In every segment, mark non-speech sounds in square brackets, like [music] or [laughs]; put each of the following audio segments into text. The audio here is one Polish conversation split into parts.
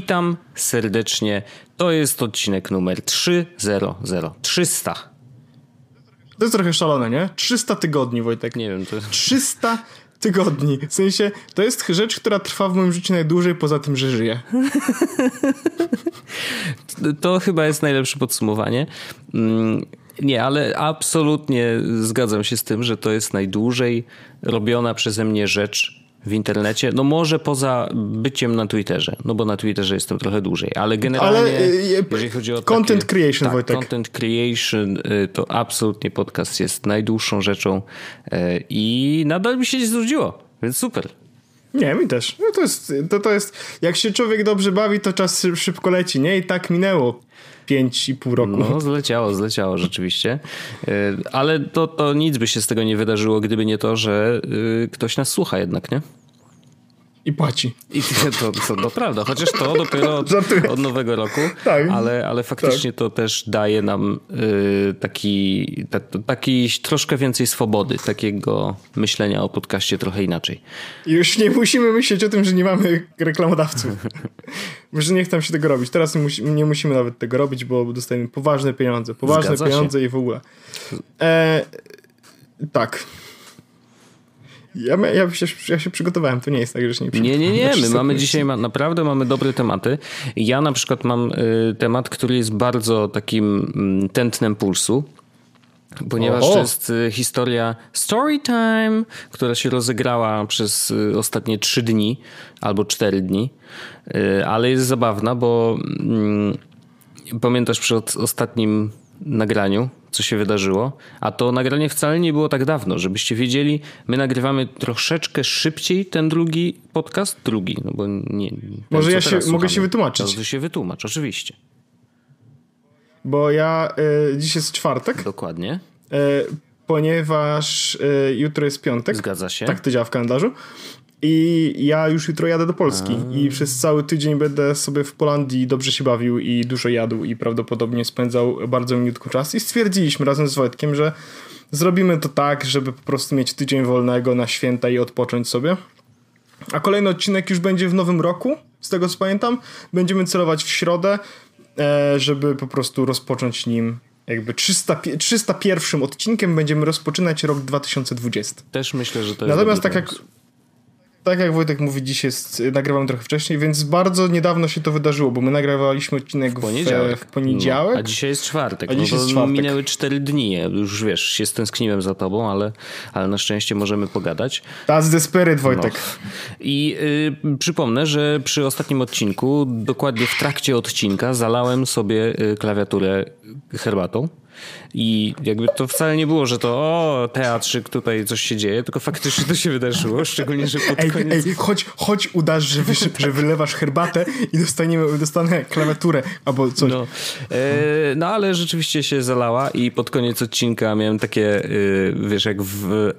Witam serdecznie. To jest odcinek numer 300. 300. To jest trochę szalone, nie? 300 tygodni, Wojtek. Nie wiem, to 300 tygodni. W sensie, to jest rzecz, która trwa w moim życiu najdłużej, poza tym, że żyję. [laughs] to chyba jest najlepsze podsumowanie. Mm, nie, ale absolutnie zgadzam się z tym, że to jest najdłużej robiona przeze mnie rzecz w internecie. No może poza byciem na Twitterze, no bo na Twitterze jestem trochę dłużej, ale generalnie ale, jeżeli chodzi o content takie, creation, tak, Wojtek. content creation y, to absolutnie podcast jest najdłuższą rzeczą y, i nadal mi się nie znudziło, więc super. Nie, mi też. No to, jest, to, to jest, jak się człowiek dobrze bawi, to czas szybko leci, nie? I tak minęło. 5,5 roku. No, zleciało, zleciało rzeczywiście. Y, ale to, to nic by się z tego nie wydarzyło, gdyby nie to, że y, ktoś nas słucha jednak, nie? I płaci. I to, to, to prawda, chociaż to dopiero od, od nowego roku, tak. ale, ale faktycznie tak. to też daje nam y, taki, ta, taki troszkę więcej swobody, takiego myślenia o podcaście trochę inaczej. Już nie musimy myśleć o tym, że nie mamy reklamodawców. [laughs] że nie chcemy się tego robić. Teraz nie musimy nawet tego robić, bo dostajemy poważne pieniądze. Poważne Zgadza pieniądze się. i w ogóle. E, tak. Ja, ja, się, ja się przygotowałem, to nie jest tak, że się nie Nie, nie, nie, my mamy dzisiaj, ma, naprawdę mamy dobre tematy. Ja na przykład mam y, temat, który jest bardzo takim y, tętnem pulsu. Ponieważ to jest y, historia Storytime, która się rozegrała przez y, ostatnie trzy dni albo cztery dni, y, ale jest zabawna, bo mm, pamiętasz przy ostatnim nagraniu, co się wydarzyło, a to nagranie wcale nie było tak dawno, żebyście wiedzieli, my nagrywamy troszeczkę szybciej ten drugi podcast, drugi, no bo nie... Może ja się, mogę się wytłumaczyć. To się wytłumacz, oczywiście. Bo ja, y, dziś jest czwartek. Dokładnie. Y, ponieważ y, jutro jest piątek. Zgadza się. Tak to działa w kalendarzu. I ja już jutro jadę do Polski A. i przez cały tydzień będę sobie w Polandii dobrze się bawił i dużo jadł i prawdopodobnie spędzał bardzo minutku czas i stwierdziliśmy razem z Wojtkiem, że zrobimy to tak, żeby po prostu mieć tydzień wolnego na święta i odpocząć sobie. A kolejny odcinek już będzie w nowym roku, z tego co pamiętam. Będziemy celować w środę, e, żeby po prostu rozpocząć nim jakby 300, 301 odcinkiem będziemy rozpoczynać rok 2020. Też myślę, że to jest Natomiast tak jak tak jak Wojtek mówi, dziś jest, nagrywam trochę wcześniej, więc bardzo niedawno się to wydarzyło, bo my nagrywaliśmy odcinek w poniedziałek. W, w poniedziałek. No, a dzisiaj jest czwartek. A no jest czwartek. Minęły cztery dni. Już wiesz, się stęskniłem za tobą, ale, ale na szczęście możemy pogadać. That's the spirit, Wojtek. No. I y, przypomnę, że przy ostatnim odcinku, dokładnie w trakcie odcinka, zalałem sobie y, klawiaturę herbatą. I jakby to wcale nie było, że to o, teatrzyk, tutaj coś się dzieje, tylko faktycznie to się wydarzyło, [laughs] szczególnie, że pod ej, koniec... Ej, chodź, chodź udasz, że, wy, że wylewasz herbatę i dostaniemy, dostanę klawiaturę albo coś. No, e, no ale rzeczywiście się zalała i pod koniec odcinka miałem takie, y, wiesz, jak w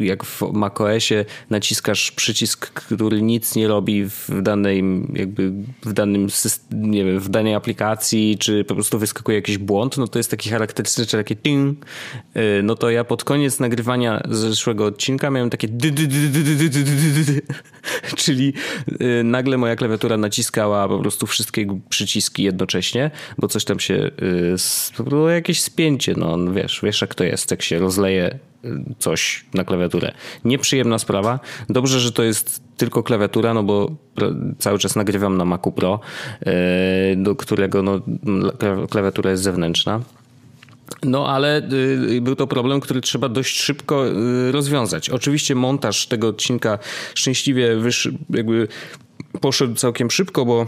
jak w macOSie naciskasz przycisk, który nic nie robi w danej, jakby w danym nie wiem, w danej aplikacji, czy po prostu wyskakuje jakiś błąd, no to jest taki charakterystyczny, czy takie ting, no to ja pod koniec nagrywania zeszłego odcinka miałem takie czyli nagle moja klawiatura naciskała po prostu wszystkie przyciski jednocześnie, bo coś tam się, było jakieś spięcie, no wiesz, wiesz jak to jest, jak się rozleje coś na klawiaturę. Nieprzyjemna sprawa. Dobrze, że to jest tylko klawiatura, no bo cały czas nagrywam na Macu Pro, e, do którego no, klawiatura jest zewnętrzna. No, ale y, był to problem, który trzeba dość szybko y, rozwiązać. Oczywiście montaż tego odcinka szczęśliwie wysz, jakby poszedł całkiem szybko, bo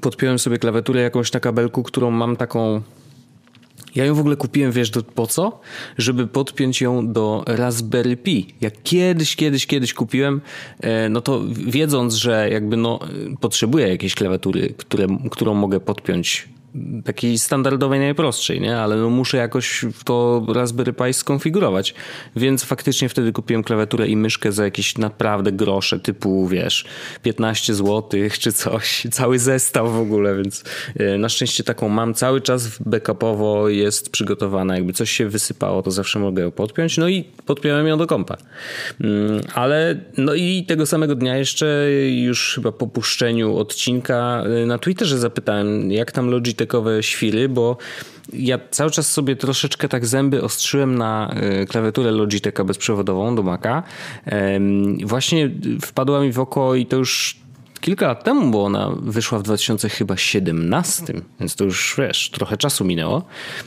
podpiąłem sobie klawiaturę jakąś na kabelku, którą mam taką ja ją w ogóle kupiłem, wiesz, do, po co? Żeby podpiąć ją do Raspberry Pi. Jak kiedyś, kiedyś, kiedyś kupiłem, e, no to wiedząc, że jakby no potrzebuję jakiejś klawiatury, które, którą mogę podpiąć takiej standardowej, najprostszej, nie? Ale no muszę jakoś to Raspberry Pi skonfigurować. Więc faktycznie wtedy kupiłem klawiaturę i myszkę za jakieś naprawdę grosze, typu wiesz, 15 zł czy coś. Cały zestaw w ogóle, więc e, na szczęście taką mam cały czas backupowo jest przygotowana. Jakby coś się wysypało, to zawsze mogę ją podpiąć. No i podpiąłem ją do kompa. Mm, ale no i tego samego dnia jeszcze już chyba po puszczeniu odcinka e, na Twitterze zapytałem, jak tam Świry, bo ja cały czas sobie troszeczkę tak zęby ostrzyłem na e, klawiaturę Logitecha bezprzewodową do Maca. Właśnie wpadła mi w oko i to już kilka lat temu, bo ona wyszła w 2017, więc to już wiesz, trochę czasu minęło,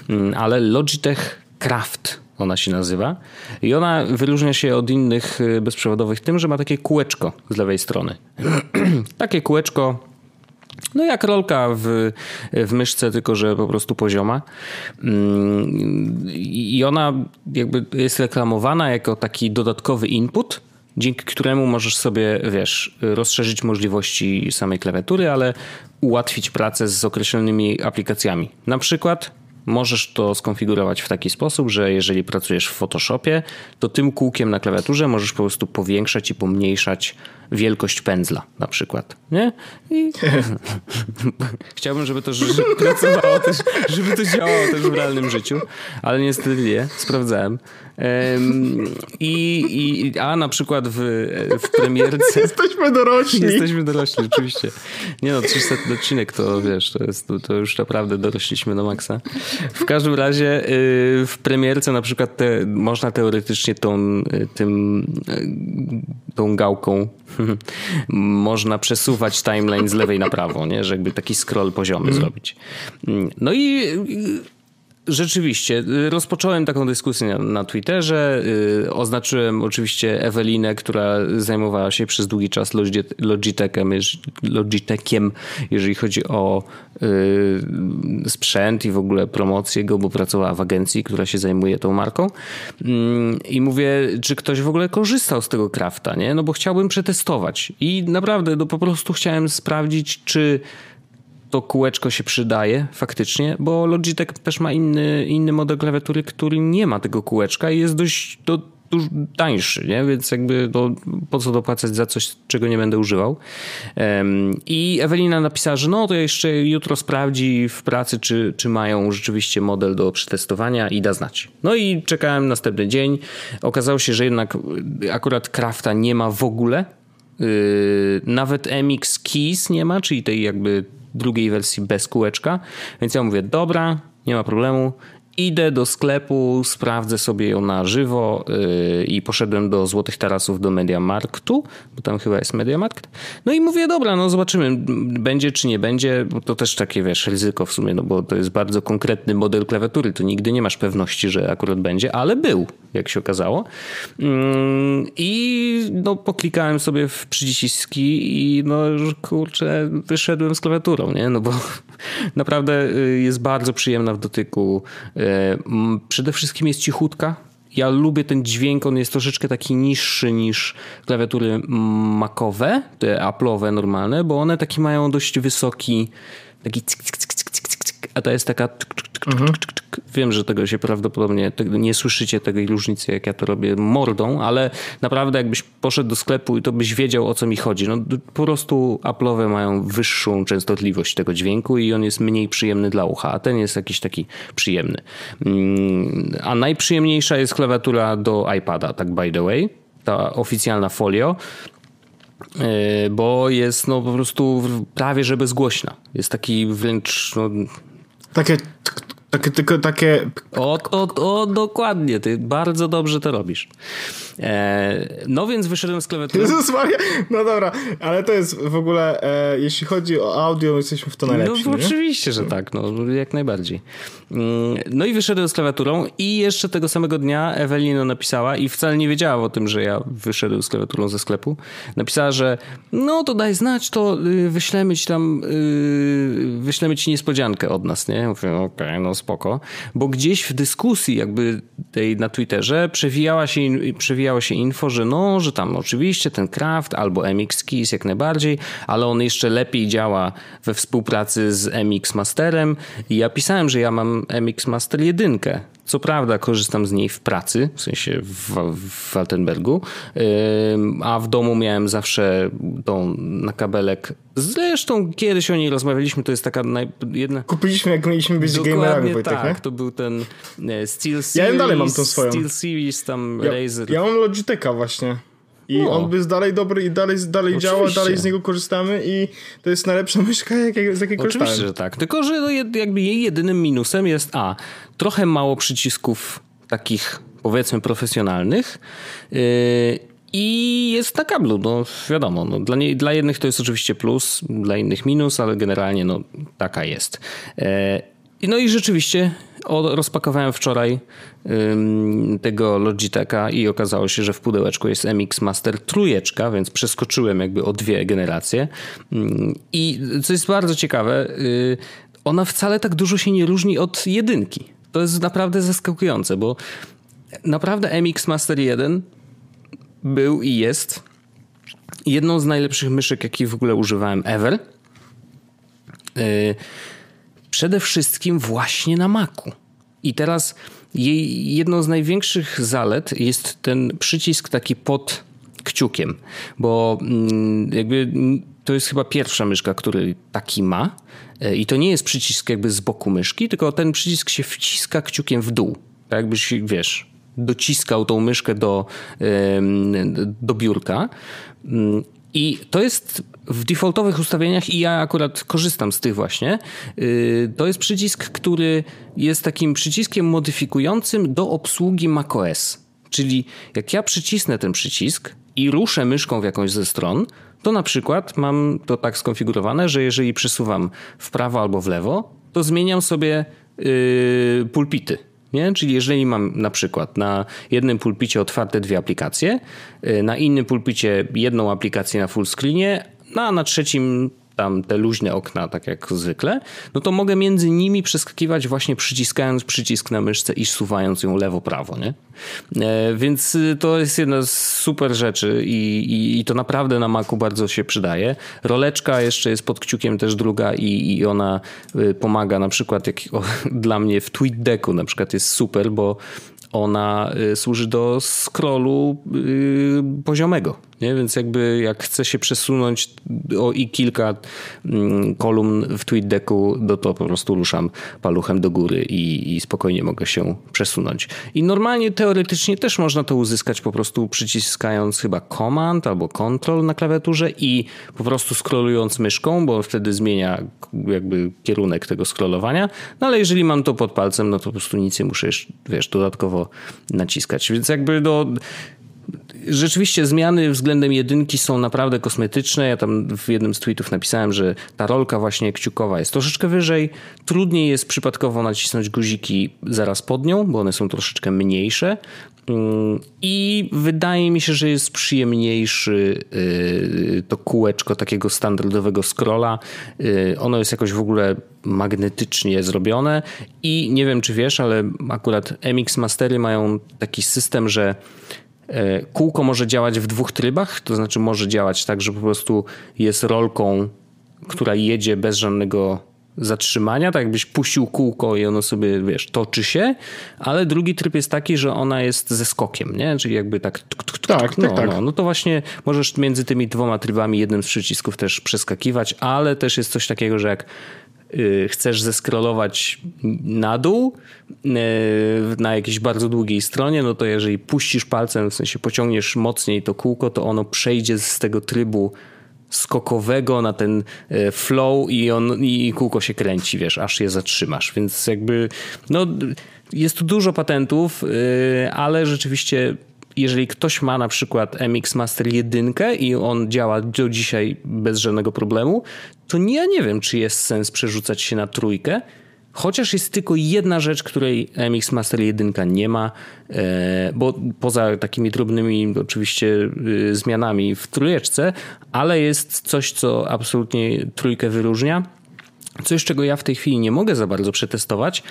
mm, ale Logitech Craft ona się nazywa. I ona wyróżnia się od innych e, bezprzewodowych tym, że ma takie kółeczko z lewej strony. [clears throat] takie kółeczko no jak rolka w, w myszce, tylko że po prostu pozioma. Mm, I ona jakby jest reklamowana jako taki dodatkowy input, dzięki któremu możesz sobie, wiesz, rozszerzyć możliwości samej klawiatury, ale ułatwić pracę z określonymi aplikacjami. Na przykład Możesz to skonfigurować w taki sposób, że jeżeli pracujesz w Photoshopie, to tym kółkiem na klawiaturze możesz po prostu powiększać i pomniejszać wielkość pędzla na przykład. Nie? I... [laughs] Chciałbym, żeby to pracowało też, żeby to działało też w realnym życiu, ale niestety nie. Sprawdzałem. I, i, a na przykład w, w premierce... [laughs] Jesteśmy dorośli. Jesteśmy dorośli, oczywiście. Nie no, 300 odcinek to wiesz, to, jest, to już naprawdę dorośliśmy do maksa. W każdym razie y, w premierce na przykład te, można teoretycznie tą, y, tym, y, tą gałką [laughs] można przesuwać timeline z lewej na prawo, nie? że jakby taki scroll poziomy mm. zrobić. No i Rzeczywiście, y, rozpocząłem taką dyskusję na, na Twitterze. Yy, oznaczyłem oczywiście Ewelinę, która zajmowała się przez długi czas Logitechem, jeżeli chodzi o yy, sprzęt i w ogóle promocję go, bo pracowała w agencji, która się zajmuje tą marką. Yy, I mówię, czy ktoś w ogóle korzystał z tego krafta, nie? No bo chciałbym przetestować. I naprawdę, no po prostu chciałem sprawdzić, czy to kółeczko się przydaje faktycznie, bo Logitech też ma inny, inny model klawiatury, który nie ma tego kółeczka i jest dość to, dużo tańszy, nie? więc jakby to, po co dopłacać za coś, czego nie będę używał. I Ewelina napisała, że no to jeszcze jutro sprawdzi w pracy, czy, czy mają rzeczywiście model do przetestowania i da znać. No i czekałem następny dzień. Okazało się, że jednak akurat Crafta nie ma w ogóle. Yy, nawet MX Keys nie ma, czyli tej jakby drugiej wersji bez kółeczka. Więc ja mówię, dobra, nie ma problemu. Idę do sklepu, sprawdzę sobie ją na żywo yy, i poszedłem do Złotych Tarasów do Mediamarktu, bo tam chyba jest Mediamarkt. No i mówię, dobra, no zobaczymy, będzie czy nie będzie, bo to też takie, wiesz, ryzyko w sumie, no bo to jest bardzo konkretny model klawiatury, to nigdy nie masz pewności, że akurat będzie, ale był, jak się okazało. Yy, I no poklikałem sobie w przyciski i no kurczę, wyszedłem z klawiaturą, nie? No bo [laughs] naprawdę y, jest bardzo przyjemna w dotyku E, przede wszystkim jest cichutka. Ja lubię ten dźwięk, on jest troszeczkę taki niższy niż klawiatury makowe, te Apple'owe normalne, bo one taki mają dość wysoki taki cyk, cyk, cyk, a ta jest taka mhm. Wiem, że tego się prawdopodobnie nie słyszycie tej różnicy, jak ja to robię mordą, ale naprawdę jakbyś poszedł do sklepu i to byś wiedział o co mi chodzi. No, po prostu Apple'owe mają wyższą częstotliwość tego dźwięku i on jest mniej przyjemny dla ucha, a ten jest jakiś taki przyjemny. Mm, a najprzyjemniejsza jest klawiatura do iPada, tak by the way. Ta oficjalna folio, e, bo jest no po prostu prawie że bezgłośna. Jest taki wręcz no, takie takie, tylko takie... O, o, o, dokładnie, ty bardzo dobrze to robisz. E, no więc wyszedłem z klawiatury. Jezus Maria, no dobra, ale to jest w ogóle, e, jeśli chodzi o audio, jesteśmy w to najlepsi. No oczywiście, że tak, no jak najbardziej. Mm, no i wyszedłem z klawiaturą i jeszcze tego samego dnia Ewelina napisała i wcale nie wiedziała o tym, że ja wyszedłem z klawiaturą ze sklepu. Napisała, że no to daj znać, to y, wyślemy ci tam, y, wyślemy ci niespodziankę od nas, nie? Mówię, okej, okay, no spoko, bo gdzieś w dyskusji jakby tej na Twitterze przewijała się, przewijało się info, że no, że tam oczywiście ten Craft albo MX Keys jak najbardziej, ale on jeszcze lepiej działa we współpracy z MX Masterem. I ja pisałem, że ja mam MX Master jedynkę, co prawda korzystam z niej w pracy, w sensie w, w Altenbergu, a w domu miałem zawsze tą na kabelek. Zresztą kiedyś o niej rozmawialiśmy, to jest taka naj... jedna... Kupiliśmy jak mieliśmy być gamerami, Wojtek, tak, nie? to był ten e, Steel Series. Ja dalej mam tą swoją. Steel Series, tam ja, Razer. Ja mam Logitecha właśnie. I no. on jest dalej dobry i dalej, dalej działa, dalej z niego korzystamy i to jest najlepsza [laughs] myszka, jak, z jakiej korzystałem. Oczywiście, że tak. Tylko, że no jakby jej jedynym minusem jest a, trochę mało przycisków takich powiedzmy profesjonalnych yy, i jest na kablu, no wiadomo, no, dla, nie, dla jednych to jest oczywiście plus, dla innych minus, ale generalnie no taka jest. Yy, no i rzeczywiście rozpakowałem wczoraj tego Logitecha i okazało się, że w pudełeczku jest MX Master trójeczka, więc przeskoczyłem jakby o dwie generacje. I co jest bardzo ciekawe, ona wcale tak dużo się nie różni od jedynki. To jest naprawdę zaskakujące, bo naprawdę MX Master 1 był i jest jedną z najlepszych myszek, jakich w ogóle używałem ever. Y, przede wszystkim właśnie na Macu. I teraz jej jedną z największych zalet jest ten przycisk taki pod kciukiem, bo mm, jakby to jest chyba pierwsza myszka, który taki ma. E, I to nie jest przycisk jakby z boku myszki, tylko ten przycisk się wciska kciukiem w dół. Tak jakbyś, wiesz, dociskał tą myszkę do, do biurka. Mm, I to jest w defaultowych ustawieniach i ja akurat korzystam z tych właśnie. Y, to jest przycisk, który jest takim przyciskiem modyfikującym do obsługi macOS. Czyli jak ja przycisnę ten przycisk i ruszę myszką w jakąś ze stron, to na przykład mam to tak skonfigurowane, że jeżeli przesuwam w prawo albo w lewo, to zmieniam sobie yy, pulpity. Nie? Czyli jeżeli mam na przykład na jednym pulpicie otwarte dwie aplikacje, yy, na innym pulpicie jedną aplikację na full screenie, no a na trzecim tam te luźne okna, tak jak zwykle, no to mogę między nimi przeskakiwać właśnie przyciskając przycisk na myszce i suwając ją lewo-prawo, nie? E, więc y, to jest jedna z super rzeczy i, i, i, to naprawdę na Macu bardzo się przydaje. Roleczka jeszcze jest pod kciukiem też druga i, i ona y, pomaga na przykład jak, o, [laughs] dla mnie w TweetDecku na przykład jest super, bo ona y, służy do scrollu poziomego nie? Więc jakby jak chcę się przesunąć o i kilka mm, kolumn w TweetDecku, no to po prostu ruszam paluchem do góry i, i spokojnie mogę się przesunąć. I normalnie teoretycznie też można to uzyskać po prostu przyciskając chyba Command albo Control na klawiaturze i po prostu scrollując myszką, bo wtedy zmienia jakby kierunek tego scrollowania. No ale jeżeli mam to pod palcem, no to po prostu nic nie muszę, wiesz, dodatkowo naciskać. Więc jakby do rzeczywiście zmiany względem jedynki są naprawdę kosmetyczne. Ja tam w jednym z tweetów napisałem, że ta rolka właśnie kciukowa jest troszeczkę wyżej. Trudniej jest przypadkowo nacisnąć guziki zaraz pod nią, bo one są troszeczkę mniejsze. Mm, I wydaje mi się, że jest przyjemniejszy y, to kółeczko takiego standardowego scrolla. Y, ono jest jakoś w ogóle magnetycznie zrobione i nie wiem czy wiesz, ale akurat MX Mastery mają taki system, że kółko może działać w dwóch trybach, to znaczy może działać tak, że po prostu jest rolką, która jedzie bez żadnego zatrzymania, tak jakbyś puścił kółko i ono sobie, wiesz, toczy się, ale drugi tryb jest taki, że ona jest ze skokiem, nie? Czyli jakby tak... Tuk, tuk, tuk, tak, no, tak, tak. No, no to właśnie możesz między tymi dwoma trybami jednym z przycisków też przeskakiwać, ale też jest coś takiego, że jak chcesz zeskrolować na dół y, na jakiejś bardzo długiej stronie, no to jeżeli puścisz palcem, w sensie pociągniesz mocniej to kółko, to ono przejdzie z tego trybu skokowego na ten y, flow i, on, i kółko się kręci, wiesz, aż je zatrzymasz. Więc jakby, no, jest tu dużo patentów, ale rzeczywiście jeżeli ktoś ma na przykład MX Master 1 i on działa do dzisiaj bez żadnego problemu, to ja nie wiem, czy jest sens przerzucać się na trójkę. Chociaż jest tylko jedna rzecz, której MX Master 1 nie ma, e, bo poza takimi drobnymi oczywiście e, zmianami w trójeczce, ale jest coś, co absolutnie trójkę wyróżnia Coś, czego ja w tej chwili nie mogę za bardzo przetestować,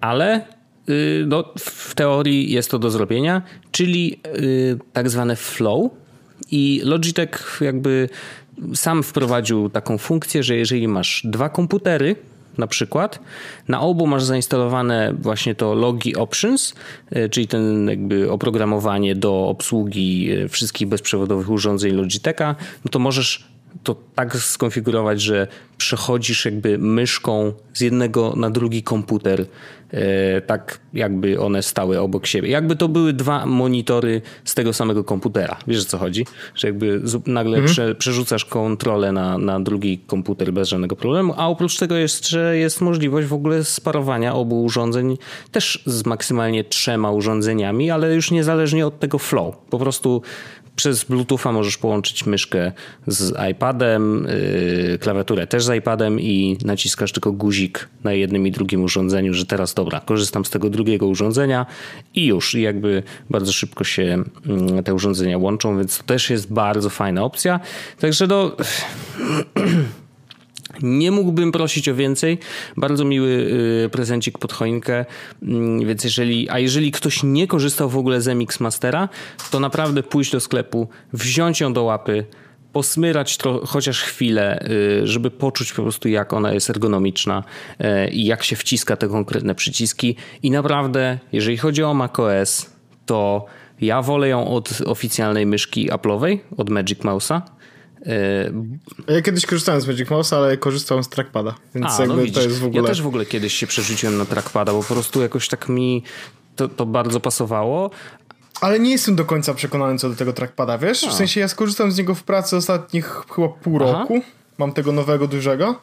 ale no, w teorii jest to do zrobienia, czyli y, tak zwane flow. I Logitech jakby sam wprowadził taką funkcję, że jeżeli masz dwa komputery, na przykład. Na obu masz zainstalowane właśnie to Logi Options, y, czyli ten jakby oprogramowanie do obsługi wszystkich bezprzewodowych urządzeń Logitecha, no to możesz to tak skonfigurować, że przechodzisz jakby myszką z jednego na drugi komputer, e, tak jakby one stały obok siebie. Jakby to były dwa monitory z tego samego komputera. Wiesz o co chodzi? Że jakby nagle mhm. prze, przerzucasz kontrolę na, na drugi komputer bez żadnego problemu, a oprócz tego jeszcze jest możliwość w ogóle sparowania obu urządzeń też z maksymalnie trzema urządzeniami, ale już niezależnie od tego flow. Po prostu przez Bluetootha możesz połączyć myszkę z iPadem, yy, klawiaturę też z iPadem i naciskasz tylko guzik na jednym i drugim urządzeniu, że teraz dobra, korzystam z tego drugiego urządzenia i już. I jakby bardzo szybko się mm, te urządzenia łączą, więc to też jest bardzo fajna opcja. Także no... [clears throat] Nie mógłbym prosić o więcej. Bardzo miły y, prezencik pod choinkę. Mm, więc jeżeli, a jeżeli ktoś nie korzystał w ogóle z MX Mastera, to naprawdę pójść do sklepu, wziąć ją do łapy, posmyrać tro, chociaż chwilę, y, żeby poczuć po prostu jak ona jest ergonomiczna y, i jak się wciska te konkretne przyciski. I naprawdę, jeżeli chodzi o macOS, to ja wolę ją od oficjalnej myszki Apple'owej, od Magic Mouse'a ja kiedyś korzystałem z Magic Mouse, ale korzystałem z trackpada, więc A, jakby no to jest w ogóle... Ja też w ogóle kiedyś się przerzuciłem na trackpada, bo po prostu jakoś tak mi to, to bardzo pasowało, ale nie jestem do końca przekonany co do tego trackpada, wiesz? A. W sensie ja skorzystam z niego w pracy ostatnich chyba pół Aha. roku. Mam tego nowego, dużego.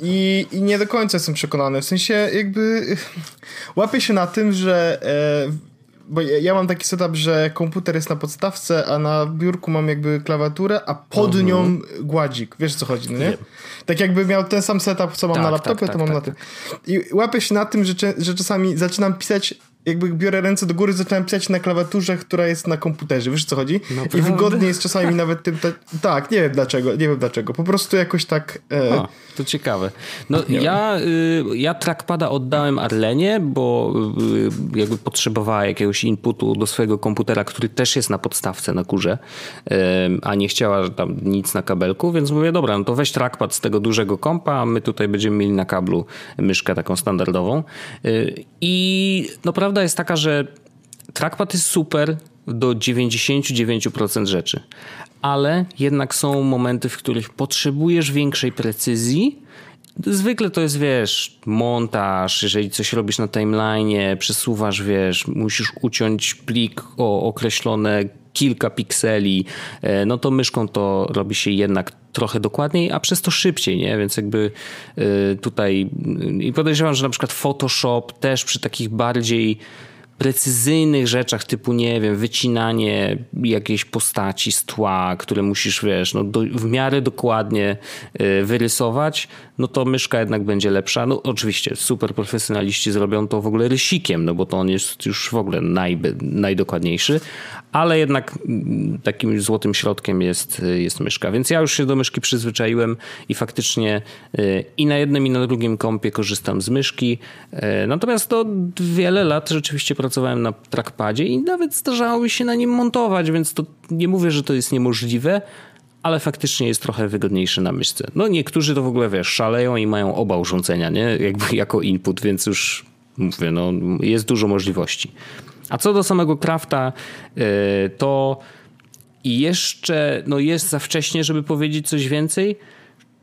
I, I nie do końca jestem przekonany. W sensie jakby łapię się na tym, że e, bo ja, mam taki setup, że komputer jest na podstawce, a na biurku mam jakby klawiaturę, a pod mhm. nią gładzik. Wiesz co chodzi, no nie? Tak jakby miał ten sam setup, co mam tak, na laptopie, tak, to tak, mam na tak, tym. Tak. I łapię się na tym, że, że czasami zaczynam pisać jakby biorę ręce do góry, zacząłem pisać na klawiaturze, która jest na komputerze. Wiesz co chodzi? No, I wygodnie jest czasami nawet tym. tak, nie wiem dlaczego, nie wiem dlaczego. Po prostu jakoś tak. E... O, to ciekawe. No ja, y, ja trackpada oddałem Arlenie, bo y, jakby potrzebowała jakiegoś inputu do swojego komputera, który też jest na podstawce na kurze, y, a nie chciała tam nic na kabelku, więc mówię, dobra, no to weź trackpad z tego dużego kompa, a my tutaj będziemy mieli na kablu myszkę taką standardową. Y, I no prawda jest taka, że trackpad jest super do 99% rzeczy, ale jednak są momenty, w których potrzebujesz większej precyzji. Zwykle to jest, wiesz, montaż, jeżeli coś robisz na timeline, przesuwasz, wiesz, musisz uciąć plik o określone kilka pikseli, e, no to myszką to robi się jednak trochę dokładniej, a przez to szybciej, nie? Więc jakby e, tutaj i podejrzewam, że na przykład Photoshop też przy takich bardziej precyzyjnych rzeczach typu, nie wiem, wycinanie jakiejś postaci z tła, które musisz, wiesz, no do, w miarę dokładnie y, wyrysować, no to myszka jednak będzie lepsza. No oczywiście super profesjonaliści zrobią to w ogóle rysikiem, no bo to on jest już w ogóle naj, najdokładniejszy, ale jednak mm, takim złotym środkiem jest, jest myszka. Więc ja już się do myszki przyzwyczaiłem i faktycznie y, i na jednym i na drugim kompie korzystam z myszki. Y, natomiast to wiele lat rzeczywiście pracowałem na trackpadzie i nawet zdarzało mi się na nim montować, więc to nie mówię, że to jest niemożliwe, ale faktycznie jest trochę wygodniejszy na myszce. No niektórzy to w ogóle, wiesz, szaleją i mają oba urządzenia, nie? Jakby [laughs] jako input, więc już mówię, no jest dużo możliwości. A co do samego Crafta, y, to jeszcze no jest za wcześnie, żeby powiedzieć coś więcej.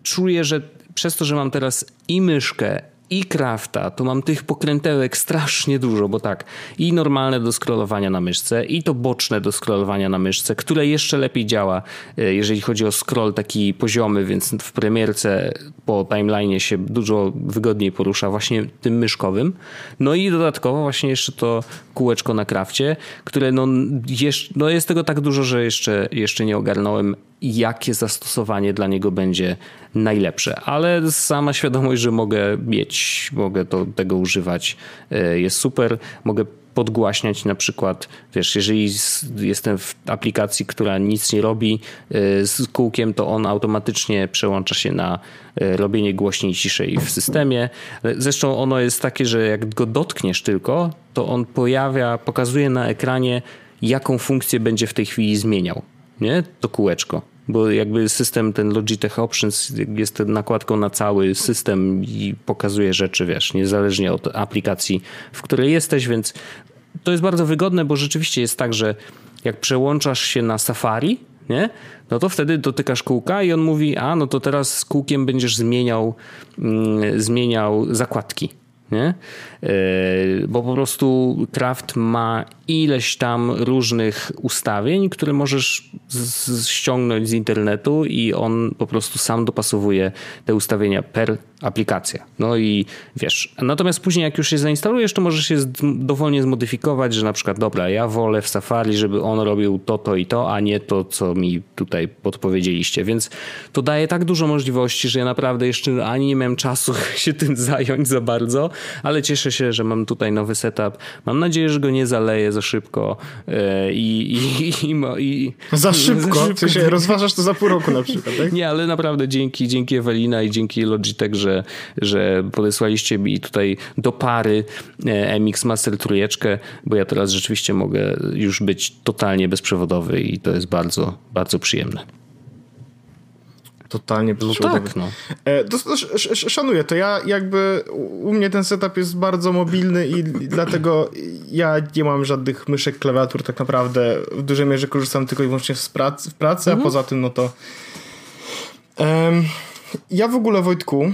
Czuję, że przez to, że mam teraz i myszkę, i crafta, to mam tych pokrętełek strasznie dużo, bo tak, i normalne do scrollowania na myszce, i to boczne do scrollowania na myszce, które jeszcze lepiej działa, e, jeżeli chodzi o scroll taki poziomy, więc w premierce po timeline się dużo wygodniej porusza właśnie tym myszkowym. No i dodatkowo właśnie jeszcze to kółeczko na krafcie, które no, jeszcze, no jest tego tak dużo, że jeszcze, jeszcze nie ogarnąłem jakie zastosowanie dla niego będzie najlepsze. Ale sama świadomość, że mogę mieć, mogę to, tego używać, e, jest super. Mogę podgłaśniać na przykład, wiesz, jeżeli jestem w aplikacji, która nic nie robi y, z kółkiem, to on automatycznie przełącza się na y, robienie głośniej ciszej w systemie. Zresztą ono jest takie, że jak go dotkniesz tylko, to on pojawia, pokazuje na ekranie, jaką funkcję będzie w tej chwili zmieniał, nie? To kółeczko bo jakby system ten Logitech Options jest nakładką na cały system i pokazuje rzeczy, wiesz, niezależnie od aplikacji, w której jesteś, więc to jest bardzo wygodne, bo rzeczywiście jest tak, że jak przełączasz się na Safari, nie? No to wtedy dotykasz kółka i on mówi, a no to teraz z kółkiem będziesz zmieniał, mm, zmieniał zakładki nie? E, bo po prostu Kraft ma ileś tam różnych ustawień, które możesz ściągnąć z internetu i on po prostu sam dopasowuje te ustawienia per aplikacja. No i wiesz, natomiast później jak już się zainstalujesz, to możesz się dowolnie zmodyfikować, że na przykład dobra, ja wolę w Safari, żeby on robił to, to i to, a nie to, co mi tutaj podpowiedzieliście. Więc to daje tak dużo możliwości, że ja naprawdę jeszcze ani nie miałem czasu [laughs] się tym zająć za bardzo, ale cieszę się, że mam tutaj nowy setup. Mam nadzieję, że go nie zaleję za szybko e, i... i, i, i za szybko? Za szybko. Ty rozważasz to za pół roku na przykład, tak? Nie, ale naprawdę dzięki, dzięki Ewelina i dzięki Logitech, że że, że podesłaliście mi tutaj do pary e, MX Master trójeczkę, bo ja teraz rzeczywiście mogę już być totalnie bezprzewodowy i to jest bardzo, bardzo przyjemne. Totalnie bezprzewodowy. No tak, no. E, to, szanuję to. Ja jakby u mnie ten setup jest bardzo mobilny i dlatego ja nie mam żadnych myszek, klawiatur tak naprawdę. W dużej mierze korzystam tylko i wyłącznie w pracy, w pracy mhm. a poza tym no to um, ja w ogóle Wojtku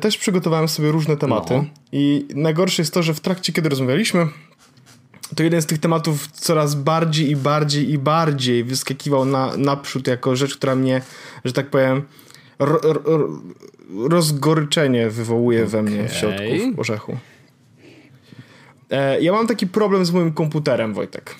też przygotowałem sobie różne tematy. No. I najgorsze jest to, że w trakcie, kiedy rozmawialiśmy, to jeden z tych tematów coraz bardziej i bardziej i bardziej wyskakiwał na, naprzód jako rzecz, która mnie, że tak powiem, ro, ro, rozgoryczenie wywołuje okay. we mnie w środku orzechu. E, ja mam taki problem z moim komputerem, Wojtek.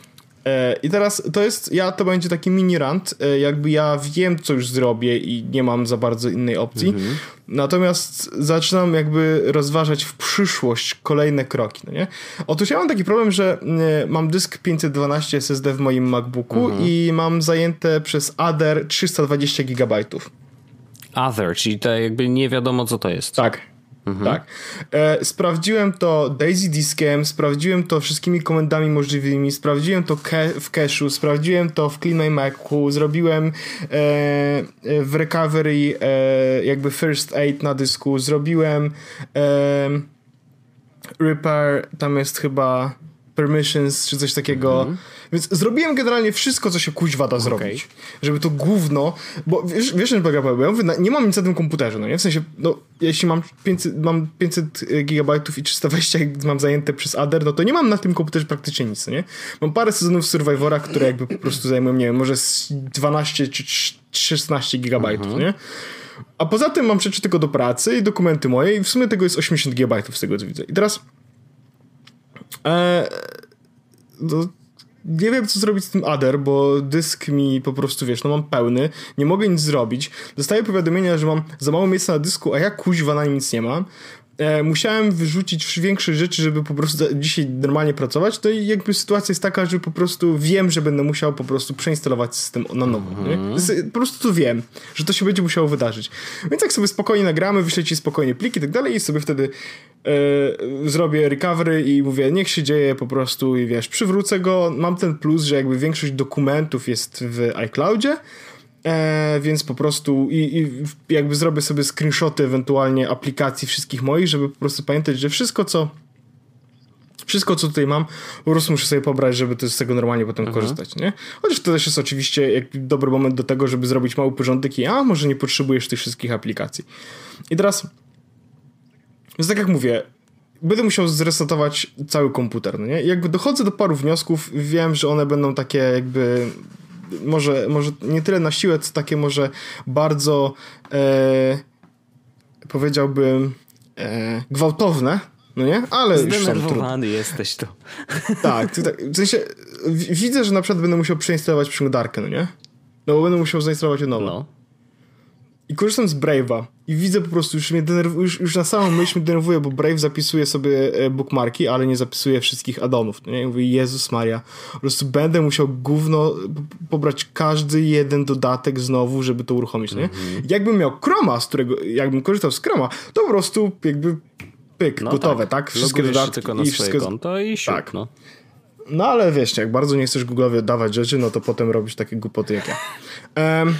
E, I teraz to jest, ja to będzie taki mini rant, e, jakby ja wiem, co już zrobię i nie mam za bardzo innej opcji. Mhm. Natomiast zaczynam jakby rozważać w przyszłość kolejne kroki, no nie? Otóż ja mam taki problem, że e, mam dysk 512 SSD w moim MacBooku mhm. i mam zajęte przez Ader 320 GB. Other, czyli to jakby nie wiadomo, co to jest. Tak, Mhm. Tak. E, sprawdziłem to Daisy Diskiem, sprawdziłem to wszystkimi komendami możliwymi, sprawdziłem to ke w cache'u, sprawdziłem to w Clean My Macu, zrobiłem e, w recovery e, jakby first aid na dysku, zrobiłem e, repair, tam jest chyba permissions czy coś takiego. Mhm. Więc zrobiłem generalnie wszystko, co się kuźwa da okay. zrobić. Żeby to gówno, bo wiesz, wiesz polega problem? Ja nie mam nic na tym komputerze, no nie? W sensie, no, jeśli mam 500, mam 500 e, gigabajtów i 320 mam zajęte przez Ader, no to nie mam na tym komputerze praktycznie nic, no nie? Mam parę sezonów Survivora, które jakby po prostu zajmują, nie wiem, może 12 czy 16 gigabajtów, mhm. nie? A poza tym mam rzeczy tylko do pracy i dokumenty moje i w sumie tego jest 80 gigabajtów z tego co widzę. I teraz e, no, nie wiem, co zrobić z tym Adder, bo dysk mi po prostu, wiesz, no mam pełny, nie mogę nic zrobić. Dostaję powiadomienia, że mam za mało miejsca na dysku, a ja kuźwa na nic nie mam. E, musiałem wyrzucić większe rzeczy, żeby po prostu dzisiaj normalnie pracować, to jakby sytuacja jest taka, że po prostu wiem, że będę musiał po prostu przeinstalować system na nowo. Mm -hmm. Po prostu to wiem, że to się będzie musiało wydarzyć. Więc jak sobie spokojnie nagramy, wyślę ci spokojnie pliki i tak dalej i sobie wtedy e, zrobię recovery i mówię, niech się dzieje po prostu i wiesz, przywrócę go. Mam ten plus, że jakby większość dokumentów jest w iCloudzie, E, więc po prostu i, i, jakby zrobię sobie screenshoty ewentualnie aplikacji wszystkich moich, żeby po prostu pamiętać, że wszystko co wszystko co tutaj mam, po prostu muszę sobie pobrać, żeby to z tego normalnie potem mhm. korzystać, nie? Chociaż to też jest oczywiście jak dobry moment do tego, żeby zrobić mały porządek i a, może nie potrzebujesz tych wszystkich aplikacji. I teraz więc tak jak mówię, będę musiał zresetować cały komputer, no nie? Jakby dochodzę do paru wniosków, wiem, że one będą takie jakby może, może nie tyle na siłę, co takie może bardzo e, powiedziałbym e, gwałtowne, no nie? Ale Zdenerwowany jesteś to. Tak, tak, w sensie widzę, że na przykład będę musiał przeinstalować przeglądarkę, no nie? No bo będę musiał zainstalować ją nowo. No. I korzystam z Brave'a i widzę po prostu, już, mnie denerw- już, już na samą myśl mnie denerwuje, bo Brave zapisuje sobie e, bookmarki, ale nie zapisuje wszystkich addonów. Nie? I mówię, Jezus Maria, po prostu będę musiał gówno pobrać każdy jeden dodatek znowu, żeby to uruchomić. Nie? Mm-hmm. Jakbym miał Chroma, z którego, jakbym korzystał z Chroma, to po prostu jakby pyk, no gotowe, tak? tak? Wszystkie Logujesz dodatki tylko na i wszystko... konto i siup, tak. no. No ale wiesz, jak bardzo nie chcesz Google'owi dawać rzeczy, no to potem robisz takie głupoty jak ja. Um,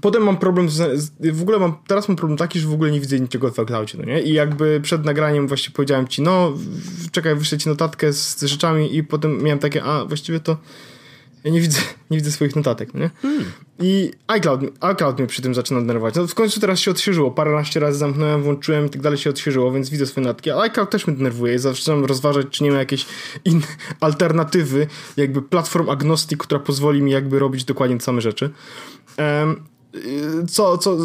Potem mam problem z, w ogóle mam, teraz mam problem taki, że w ogóle nie widzę niczego w iCloudzie, no nie? I jakby przed nagraniem właśnie powiedziałem ci, no czekaj, wyślę ci notatkę z, z rzeczami i potem miałem takie, a właściwie to ja nie widzę, [laughs] nie widzę swoich notatek, no nie? Hmm. I iCloud, iCloud mnie przy tym zaczyna denerwować. No w końcu teraz się odświeżyło, paręnaście razy zamknąłem, włączyłem i tak dalej się odświeżyło, więc widzę swoje notatki, ale iCloud też mnie denerwuje i zaczynam rozważać, czy nie ma jakiejś innej [laughs] alternatywy, jakby platform agnostic, która pozwoli mi jakby robić dokładnie te same rzeczy. Um, co, co,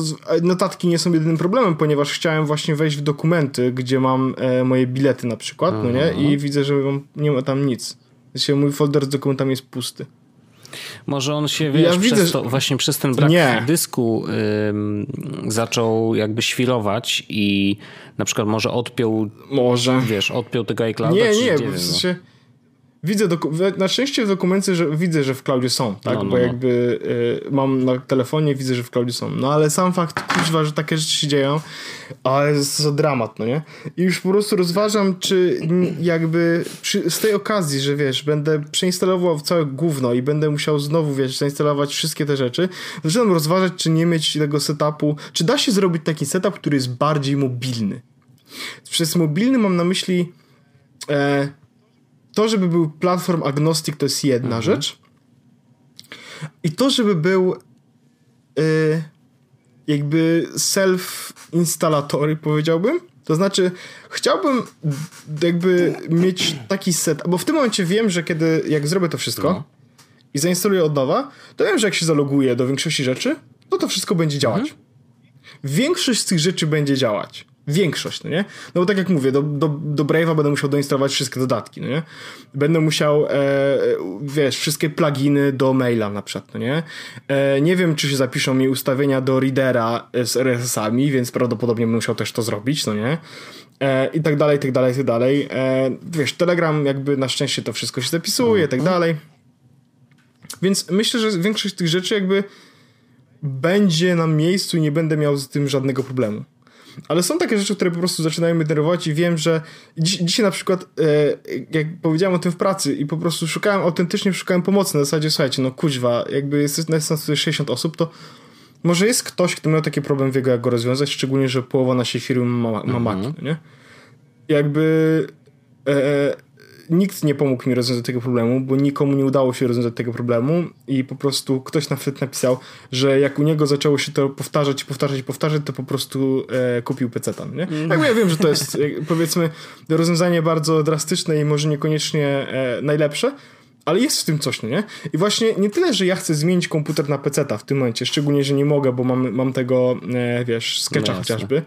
notatki nie są jedynym problemem, ponieważ chciałem właśnie wejść w dokumenty, gdzie mam e, moje bilety na przykład, no nie? I widzę, że nie ma tam nic. Znaczy, mój folder z dokumentami jest pusty. Może on się, wiesz, ja widzę, to, właśnie przez ten brak nie. dysku ym, zaczął jakby świrować i na przykład może odpiął, może. wiesz, odpiął tego iClouda, Nie, nie, nie w sensie... No Widzę, na szczęście w dokumencie, że widzę, że w cloudzie są, tak? No, no, Bo no. jakby y, mam na telefonie, widzę, że w cloudzie są. No ale sam fakt, kuźwa, że takie rzeczy się dzieją, ale jest to dramat, no nie? I już po prostu rozważam, czy jakby przy, z tej okazji, że wiesz, będę przeinstalował całe gówno i będę musiał znowu, wiesz, zainstalować wszystkie te rzeczy, zaczynam rozważać, czy nie mieć tego setupu, czy da się zrobić taki setup, który jest bardziej mobilny. Przez mobilny mam na myśli... E, to, żeby był platform agnostic, to jest jedna mhm. rzecz. I to, żeby był y, jakby self-instalatory, powiedziałbym. To znaczy, chciałbym jakby mieć taki set, bo w tym momencie wiem, że kiedy, jak zrobię to wszystko no. i zainstaluję od nowa, to wiem, że jak się zaloguję do większości rzeczy, to to wszystko będzie działać. Mhm. Większość z tych rzeczy będzie działać. Większość, no nie? No bo tak jak mówię, do, do, do Brave'a będę musiał doinstalować wszystkie dodatki, no nie? Będę musiał, e, wiesz, wszystkie pluginy do maila na przykład, no nie? E, nie wiem, czy się zapiszą mi ustawienia do readera z RSS-ami, więc prawdopodobnie będę musiał też to zrobić, no nie? E, I tak dalej, i tak dalej, i tak dalej. E, wiesz, Telegram jakby na szczęście to wszystko się zapisuje, i tak mhm. dalej. Więc myślę, że większość tych rzeczy jakby będzie na miejscu i nie będę miał z tym żadnego problemu. Ale są takie rzeczy, które po prostu zaczynają mnie denerwować i wiem, że dziś, dzisiaj na przykład, e, jak powiedziałem o tym w pracy i po prostu szukałem, autentycznie szukałem pomocy na zasadzie, słuchajcie, no kuźwa, jakby jest nas 60 osób, to może jest ktoś, kto miał taki problem, wie jak go rozwiązać, szczególnie, że połowa naszej firmy ma, ma mhm. Mac, nie? Jakby e, nikt nie pomógł mi rozwiązać tego problemu, bo nikomu nie udało się rozwiązać tego problemu i po prostu ktoś nawet napisał, że jak u niego zaczęło się to powtarzać, powtarzać, powtarzać, to po prostu e, kupił PC-tan, nie? Mm. Jakby ja wiem, że to jest e, powiedzmy rozwiązanie bardzo drastyczne i może niekoniecznie e, najlepsze, ale jest w tym coś, nie? I właśnie nie tyle, że ja chcę zmienić komputer na PC-ta w tym momencie, szczególnie, że nie mogę, bo mam, mam tego, e, wiesz, sketcha no chociażby,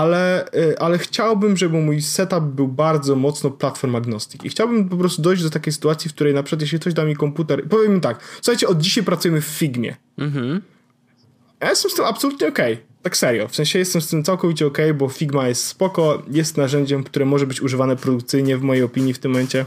ale, y, ale chciałbym, żeby mój setup był bardzo mocno platform agnostic. I chciałbym po prostu dojść do takiej sytuacji, w której na przykład jeśli ktoś da mi komputer, powiem mi tak, słuchajcie, od dzisiaj pracujemy w Figmie. Mhm. Ja jestem z tym absolutnie okej. Okay. Tak serio. W sensie jestem z tym całkowicie okej, okay, bo Figma jest spoko, jest narzędziem, które może być używane produkcyjnie w mojej opinii w tym momencie.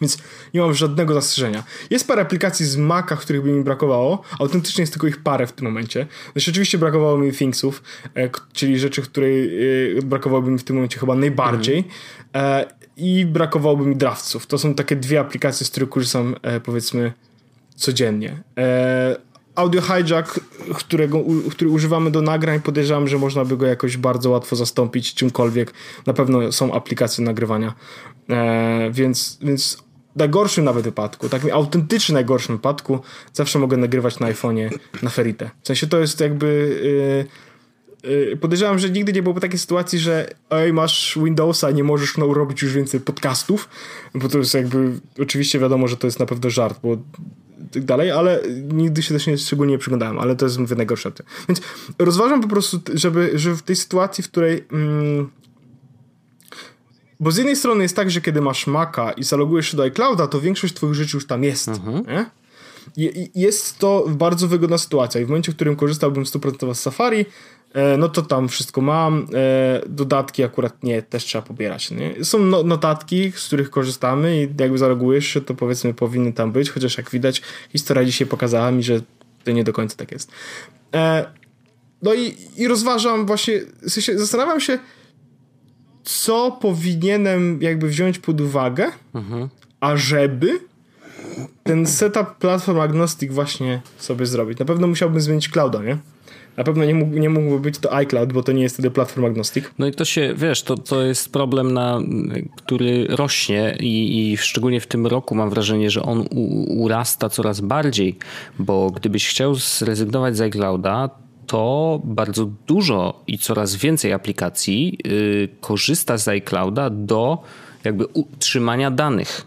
Więc nie mam żadnego zastrzeżenia. Jest parę aplikacji z Maca, których by mi brakowało. Autentycznie jest tylko ich parę w tym momencie. Znaczy, oczywiście brakowało mi Thingsów, e, czyli rzeczy, której e, brakowałoby mi w tym momencie chyba najbardziej. Mhm. E, I brakowałoby mi Draftsów. To są takie dwie aplikacje, z których korzystam e, powiedzmy codziennie. E, Audio Hijack, którego, który używamy do nagrań, podejrzewam, że można by go jakoś bardzo łatwo zastąpić czymkolwiek. Na pewno są aplikacje nagrywania. E, więc, więc najgorszym nawet wypadku, takim autentycznie najgorszym wypadku, zawsze mogę nagrywać na iPhone'ie na Ferite. W sensie to jest jakby... Yy, podejrzewam, że nigdy nie byłoby takiej sytuacji, że oj, masz Windowsa, nie możesz no, robić już więcej podcastów, bo to jest jakby, oczywiście wiadomo, że to jest na pewno żart, bo tak dalej, ale nigdy się też nie, szczególnie nie przyglądałem, ale to jest mówię najgorsze. Więc rozważam po prostu, żeby, że w tej sytuacji, w której mm, bo z jednej strony jest tak, że kiedy masz Maca i zalogujesz się do iClouda, to większość twoich rzeczy już tam jest. Mhm. Nie? jest to bardzo wygodna sytuacja i w momencie, w którym korzystałbym 100% z Safari, e, no to tam wszystko mam. E, dodatki akurat nie, też trzeba pobierać. Nie? Są no, notatki, z których korzystamy i jakby zalogujesz się, to powiedzmy powinny tam być, chociaż jak widać, historia dzisiaj pokazała mi, że to nie do końca tak jest. E, no i, i rozważam właśnie, zastanawiam się, co powinienem jakby wziąć pod uwagę, mhm. ażeby ten setup platform agnostic właśnie sobie zrobić. Na pewno musiałbym zmienić clouda, nie? Na pewno nie, mógł, nie mógłby być to iCloud, bo to nie jest wtedy platform agnostic. No i to się, wiesz, to, to jest problem, na, który rośnie i, i szczególnie w tym roku mam wrażenie, że on u, urasta coraz bardziej, bo gdybyś chciał zrezygnować z iClouda, to bardzo dużo i coraz więcej aplikacji yy, korzysta z iClouda do jakby utrzymania danych.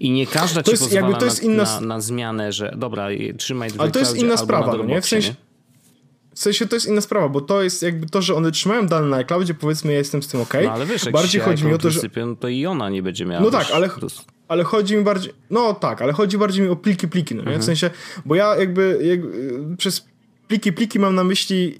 I nie każda to ci jest, pozwala to jest na, inna... na, na, zmianę, że dobra, trzymaj Ale to jest inna sprawa, no nie? W sensie, w sensie to jest inna sprawa, bo to jest jakby to, że one trzymają dane na iCloudzie, powiedzmy ja jestem z tym ok. No ale wiesz, jak bardziej chodzi mi o to, że no to i ona nie będzie miała. No tak, ale ale chodzi mi bardziej, no tak, ale chodzi bardziej mi o pliki, pliki, no nie? W mhm. sensie, bo ja jakby, jakby przez pliki, pliki mam na myśli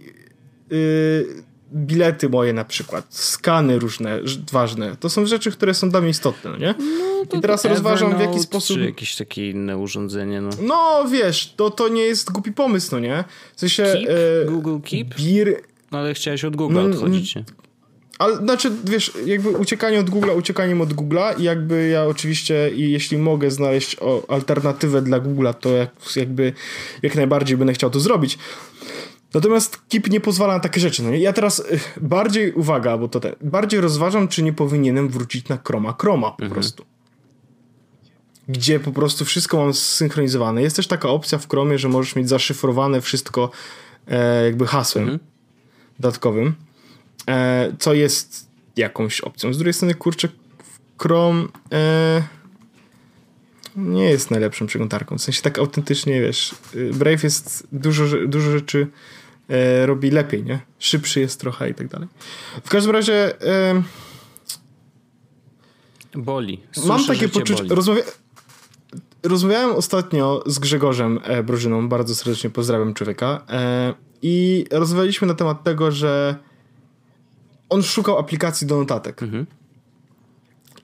yy, bilety moje na przykład, skany różne, ważne. To są rzeczy, które są dla mnie istotne, no nie? No, I teraz rozważam w jaki sposób... Czy jakieś takie inne urządzenie, no. No wiesz, to, to nie jest głupi pomysł, no nie? W sensie... Keep? E, Google Keep? Bir... No ale chciałeś od Google no, odchodzić, nie? Ale znaczy, wiesz, jakby uciekanie od Google'a, uciekaniem od Google'a i jakby ja oczywiście, i jeśli mogę znaleźć o, alternatywę dla Google'a, to jak, jakby jak najbardziej będę chciał to zrobić. Natomiast KIP nie pozwala na takie rzeczy. No ja teraz bardziej, uwaga, bo to te, bardziej rozważam, czy nie powinienem wrócić na Chroma Chroma po mhm. prostu. Gdzie po prostu wszystko mam zsynchronizowane. Jest też taka opcja w Chromie, że możesz mieć zaszyfrowane wszystko e, jakby hasłem mhm. dodatkowym, co jest jakąś opcją. Z drugiej strony, kurczę, Chrome e, nie jest najlepszą przeglądarką. W sensie tak autentycznie, wiesz, y, Brave jest dużo, dużo rzeczy e, robi lepiej, nie? Szybszy jest trochę i tak dalej. W każdym razie e, boli. Słyszę, mam takie poczucie. Rozmawia, rozmawiałem ostatnio z Grzegorzem e, Brożyną, bardzo serdecznie pozdrawiam człowieka. E, I rozmawialiśmy na temat tego, że on szukał aplikacji do notatek. Mhm.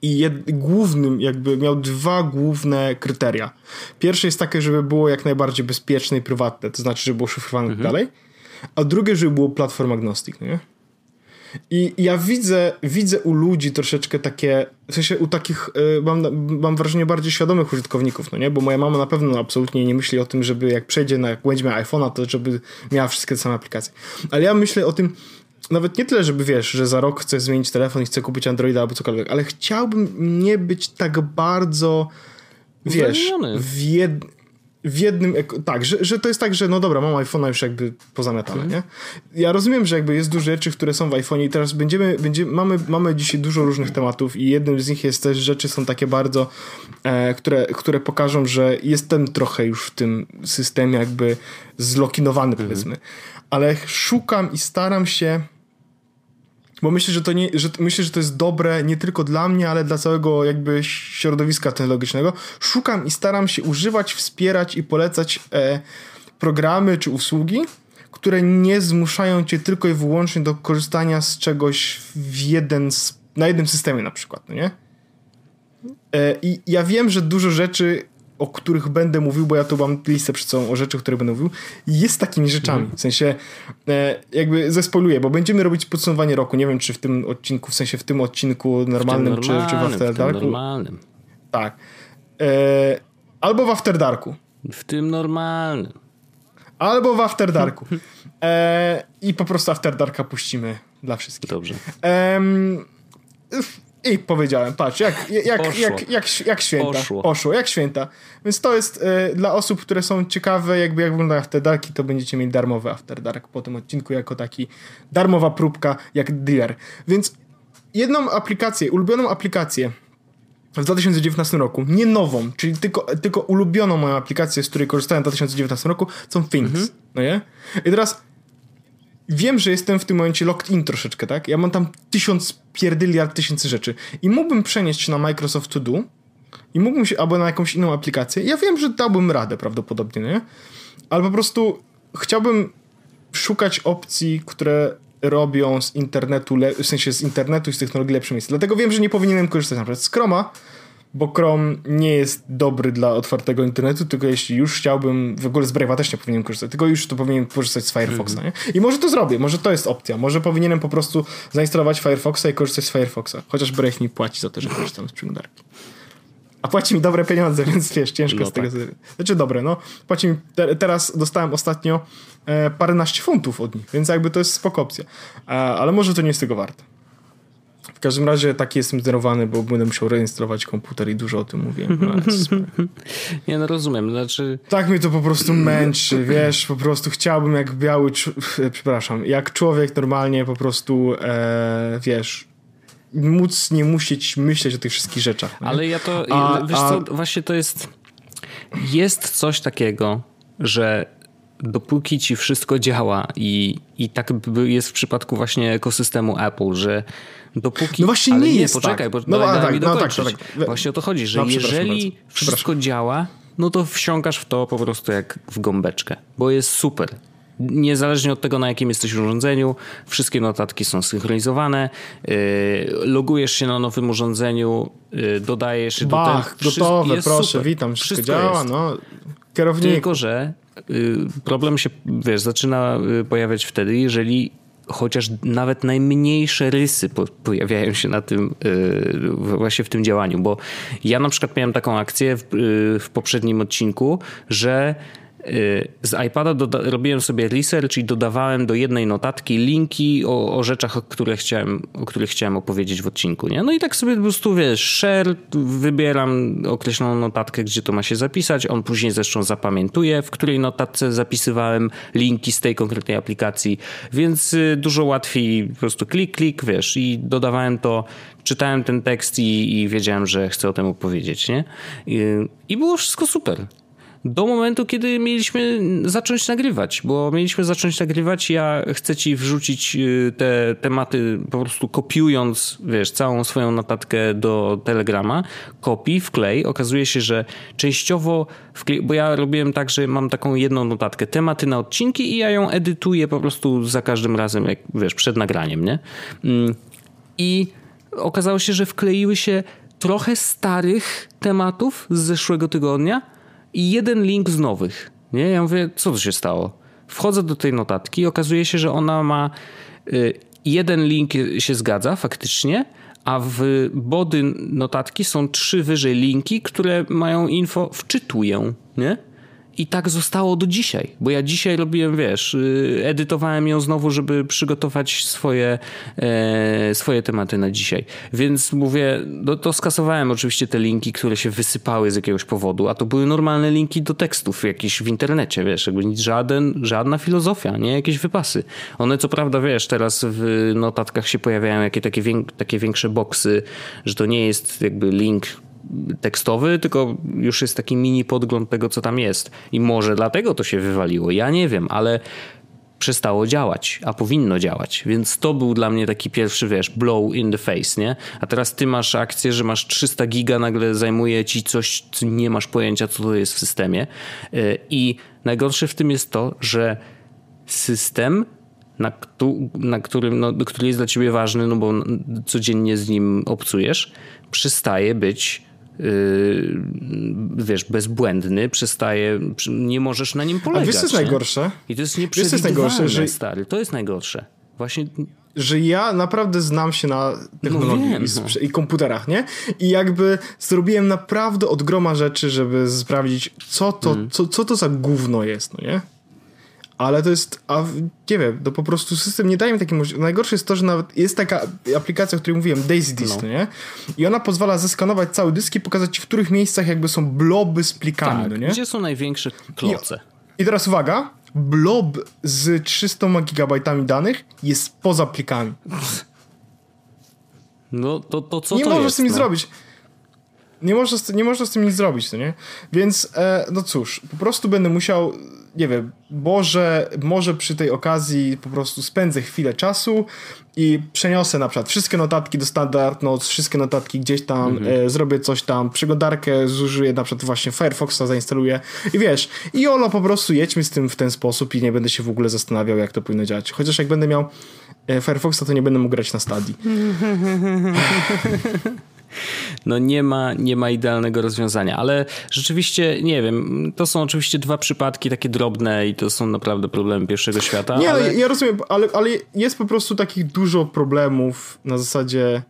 I jed, głównym, jakby miał dwa główne kryteria. Pierwsze jest takie, żeby było jak najbardziej bezpieczne i prywatne, to znaczy, żeby było szyfrowane mhm. dalej a drugie, żeby było platform agnostic, nie? I ja widzę, widzę u ludzi troszeczkę takie, w sensie u takich, y, mam, mam wrażenie bardziej świadomych użytkowników, no nie? Bo moja mama na pewno absolutnie nie myśli o tym, żeby jak przejdzie na, jak będzie miała iPhone'a, to żeby miała wszystkie te same aplikacje. Ale ja myślę o tym, nawet nie tyle, żeby wiesz, że za rok chcę zmienić telefon i chcę kupić Androida albo cokolwiek, ale chciałbym nie być tak bardzo, wiesz, w jednym w jednym, tak, że, że to jest tak, że no dobra, mam iPhone'a już jakby pozamiatane, mhm. nie? Ja rozumiem, że jakby jest dużo rzeczy, które są w iPhone'ie i teraz będziemy, będziemy mamy, mamy dzisiaj dużo różnych tematów i jednym z nich jest też, rzeczy są takie bardzo, e, które, które pokażą, że jestem trochę już w tym systemie jakby zlokinowany, mhm. powiedzmy. Ale szukam i staram się bo myślę, że to nie, że myślę, że to jest dobre nie tylko dla mnie, ale dla całego jakby środowiska technologicznego. Szukam i staram się używać, wspierać i polecać e, programy czy usługi, które nie zmuszają cię tylko i wyłącznie do korzystania z czegoś w jeden, na jednym systemie na przykład, no nie? E, I ja wiem, że dużo rzeczy o których będę mówił, bo ja tu mam listę przed sobą o rzeczy, o których będę mówił, jest takimi rzeczami. Mhm. W sensie e, jakby zespoluję, bo będziemy robić podsumowanie roku. Nie wiem, czy w tym odcinku, w sensie w tym odcinku normalnym, tym normalnym czy, czy w After Darku. W tym normalnym. Tak. E, albo w After Darku. W tym normalnym. Albo w After [laughs] Darku. E, I po prostu After Darka puścimy dla wszystkich. Dobrze. I powiedziałem, patrz, jak, jak, jak, jak, jak, święta. Poszło. Poszło, jak święta. Więc to jest y, dla osób, które są ciekawe, jakby jak wygląda After Darki, to będziecie mieli darmowy After Dark po tym odcinku, jako taki darmowa próbka, jak dealer. Więc jedną aplikację, ulubioną aplikację w 2019 roku, nie nową, czyli tylko, tylko ulubioną moją aplikację, z której korzystałem w 2019 roku, są Things. Mhm. No nie? I teraz wiem, że jestem w tym momencie locked in troszeczkę, tak? Ja mam tam tysiąc pierdyliard tysięcy rzeczy i mógłbym przenieść na Microsoft To Do i mógłbym się, albo na jakąś inną aplikację, ja wiem, że dałbym radę prawdopodobnie, nie? Ale po prostu chciałbym szukać opcji, które robią z internetu, w sensie z internetu i z technologii lepsze miejsce. Dlatego wiem, że nie powinienem korzystać na przykład z Chroma, bo Chrome nie jest dobry dla otwartego internetu, tylko jeśli już chciałbym, w ogóle z Brave'a też nie powinienem korzystać, tylko już to powinienem korzystać z Firefoxa, -hmm. nie? I może to zrobię, może to jest opcja, może powinienem po prostu zainstalować Firefoxa i korzystać z Firefoxa, chociaż Brave mi płaci za to, że korzystam z przeglądarki. A płaci mi dobre pieniądze, [laughs] więc wiesz, ciężko no z tego... Tak. Znaczy dobre, no. Płaci mi... Te, teraz dostałem ostatnio e, paręnaście funtów od nich, więc jakby to jest spoko opcja. E, ale może to nie jest tego warte. W każdym razie taki jestem zdenerwowany, bo będę musiał reinstalować komputer i dużo o tym mówiłem. No, [laughs] nie, no rozumiem, znaczy... Tak mnie to po prostu męczy, wiesz, po prostu chciałbym jak biały, [laughs] przepraszam, jak człowiek normalnie po prostu, e, wiesz, móc nie musieć myśleć o tych wszystkich rzeczach. Nie? Ale ja to, a, wiesz a... co, właśnie to jest, jest coś takiego, że dopóki ci wszystko działa i, i tak jest w przypadku właśnie ekosystemu Apple, że dopóki... No właśnie nie, nie jest poczekaj, tak. no, daj, tak, mi no tak, tak, tak. Właśnie o to chodzi, że no, jeżeli wszystko działa, no to wsiąkasz w to po prostu jak w gąbeczkę, bo jest super. Niezależnie od tego, na jakim jesteś urządzeniu, wszystkie notatki są synchronizowane. Yy, logujesz się na nowym urządzeniu, yy, dodajesz Bach, do tego. gotowe, proszę, super. witam, wszystko, wszystko działa, jest. no. Tylko, że yy, problem się, wiesz, zaczyna pojawiać wtedy, jeżeli chociaż nawet najmniejsze rysy pojawiają się na tym, właśnie w tym działaniu, bo ja na przykład miałem taką akcję w, w poprzednim odcinku, że Y, z iPada robiłem sobie research i dodawałem do jednej notatki linki o, o rzeczach, o, które chciałem, o których chciałem opowiedzieć w odcinku. Nie? No i tak sobie po prostu wiesz, share, wybieram określoną notatkę, gdzie to ma się zapisać. On później zresztą zapamiętuje, w której notatce zapisywałem linki z tej konkretnej aplikacji, więc y, dużo łatwiej po prostu klik, klik, wiesz, i dodawałem to, czytałem ten tekst i, i wiedziałem, że chcę o tym opowiedzieć, nie? I, i było wszystko super do momentu, kiedy mieliśmy zacząć nagrywać, bo mieliśmy zacząć nagrywać. Ja chcę ci wrzucić y, te tematy po prostu kopiując, wiesz, całą swoją notatkę do Telegrama, kopii, wklej. Okazuje się, że częściowo, bo ja robiłem tak, że mam taką jedną notatkę, tematy na odcinki i ja ją edytuję po prostu za każdym razem, jak wiesz, przed nagraniem, nie? Mm. I okazało się, że wkleiły się trochę starych tematów z zeszłego tygodnia, i jeden link z nowych. Nie? Ja mówię, co to się stało? Wchodzę do tej notatki i okazuje się, że ona ma y, jeden link się zgadza faktycznie, a w body notatki są trzy wyżej linki, które mają info wczytuję, nie? I tak zostało do dzisiaj, bo ja dzisiaj robiłem, wiesz, y, edytowałem ją znowu, żeby przygotować swoje, e, swoje tematy na dzisiaj. Więc mówię, no to skasowałem oczywiście te linki, które się wysypały z jakiegoś powodu, a to były normalne linki do tekstów jakieś w internecie, wiesz, jakby żaden, żadna filozofia, nie jakieś wypasy. One co prawda, wiesz, teraz w notatkach się pojawiają jakie takie, takie większe boksy, że to nie jest jakby link tekstowy, tylko już jest taki mini podgląd tego, co tam jest. I może dlatego to się wywaliło. Ja nie wiem, ale przestało działać, a powinno działać. Więc to był dla mnie taki pierwszy, wiesz, blow in the face, nie? A teraz ty masz akcję, że masz 300 giga, nagle zajmuje ci coś, co nie masz pojęcia, co to jest w systemie. Y, I najgorsze w tym jest to, że system na, na którym, no, który jest dla ciebie ważny, no bo codziennie z nim obcujesz, przestaje być wiesz, bezbłędny, przestaje, nie możesz na nim polegać. A wiesz, co jest najgorsze? I to jest nieprzewidywalne, że... stary. To jest najgorsze. Właśnie że ja naprawdę znam się na technologii no wiem, no. i komputerach, nie? I jakby zrobiłem naprawdę od groma rzeczy, żeby sprawdzić, co to, mm. co, co to za gówno jest, no nie? Ale to jest, a nie wiem, to po prostu system nie daje mi takiej możliwości. Najgorsze jest to, że nawet jest taka aplikacja, o której mówiłem, Daisy Disk, no. nie? I ona pozwala zeskanować cały dysk i pokazać ci, w których miejscach jakby są bloby z plikami, tak, no nie? gdzie są największe kloce. I, I, teraz uwaga, blob z 300 gigabajtami danych jest poza plikami. No to, to co nie to możesz jest, z tym no? zrobić. nie można, z, nie można z tym nic zrobić, no nie? Więc, e, no cóż, po prostu będę musiał, nie wiem, może, może przy tej okazji po prostu spędzę chwilę czasu i przeniosę na przykład wszystkie notatki do Standard Notes, wszystkie notatki gdzieś tam, mhm. e, zrobię coś tam, przeglądarkę zużyję, na przykład właśnie Firefoxa zainstaluję i wiesz, i olo po prostu jedźmy z tym w ten sposób i nie będę się w ogóle zastanawiał, jak to powinno działać. Chociaż jak będę miał e, Firefoxa, to nie będę mógł grać na stadii. [laughs] no nie ma, nie ma idealnego rozwiązania, ale rzeczywiście, nie wiem, to są oczywiście dwa przypadki takie drobne i to są naprawdę problemy pierwszego świata. Nie, ale... ja rozumiem, ale, ale jest po prostu takich dużo problemów na zasadzie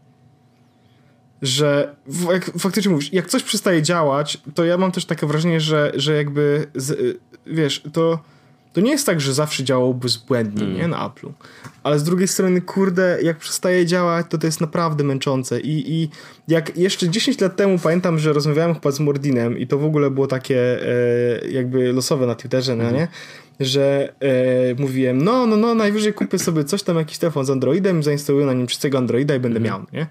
że jak faktycznie mówisz, jak coś przestaje działać, to ja mam też takie wrażenie, że, że jakby z, wiesz, to to nie jest tak, że zawsze działał bezbłędnie, mm. nie, na Apple'u. Ale z drugiej strony, kurde, jak przestaje działać, to to jest naprawdę męczące. I, i jak jeszcze 10 lat temu pamiętam, że rozmawiałem chyba z Mordinem i to w ogóle było takie e, jakby losowe na Twitterze, mm. no nie? Że e, mówiłem, no, no, no, najwyżej kupię sobie coś tam, jakiś telefon z Androidem, zainstaluję na nim czystego Androida i będę mm. miał, nie?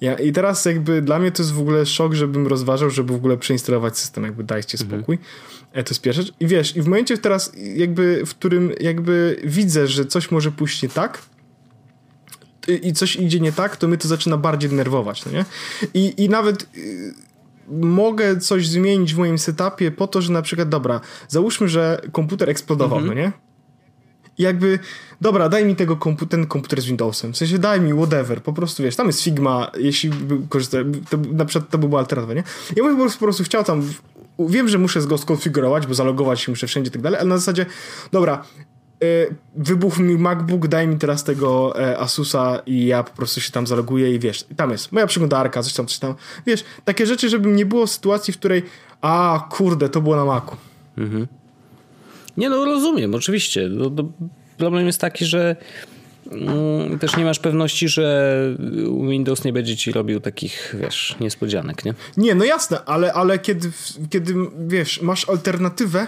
Ja, I teraz jakby dla mnie to jest w ogóle szok, żebym rozważał, żeby w ogóle przeinstalować system, jakby dajcie mhm. spokój. E, to jest pierwsza rzecz. I wiesz, i w momencie teraz jakby, w którym jakby widzę, że coś może pójść nie tak, i coś idzie nie tak, to mnie to zaczyna bardziej denerwować, no nie? I, i nawet y, mogę coś zmienić w moim setupie po to, że na przykład, dobra, załóżmy, że komputer eksplodował, mhm. no nie? I jakby, dobra, daj mi tego kompu ten komputer z Windowsem, w sensie daj mi whatever, po prostu wiesz, tam jest Figma, jeśli korzystać, to, na przykład to by była alternatywa, nie? Ja bym po prostu chciał tam wiem, że muszę go skonfigurować, bo zalogować się muszę wszędzie i tak dalej, ale na zasadzie, dobra, wybuchł mi MacBook, daj mi teraz tego e, Asusa i ja po prostu się tam zaloguję i wiesz, tam jest moja przeglądarka, coś tam, coś tam, wiesz, takie rzeczy, żeby nie było sytuacji, w której a, kurde, to było na Macu. Mhm. Nie no, rozumiem, oczywiście. No, problem jest taki, że Mm, też nie masz pewności, że Windows nie będzie ci robił takich, wiesz, niespodzianek, nie? Nie, no jasne, ale, ale kiedy, kiedy, wiesz, masz alternatywę,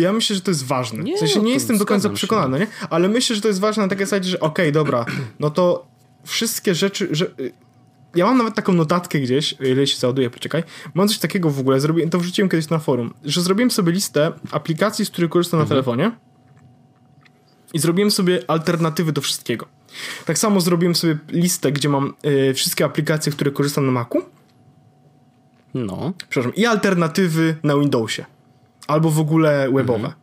ja myślę, że to jest ważne. Nie, w sensie nie jestem do końca przekonany, nie? ale myślę, że to jest ważne na takiej zasadzie, że okej, okay, dobra, no to wszystkie rzeczy, że... Ja mam nawet taką notatkę gdzieś, ile się załaduje, poczekaj. Mam coś takiego w ogóle, zrobiłem, to wrzuciłem kiedyś na forum, że zrobiłem sobie listę aplikacji, z których korzystam mhm. na telefonie i zrobiłem sobie alternatywy do wszystkiego. Tak samo zrobiłem sobie listę, gdzie mam y, wszystkie aplikacje, które korzystam na Macu. No. Przepraszam. I alternatywy na Windowsie. Albo w ogóle webowe. Mhm.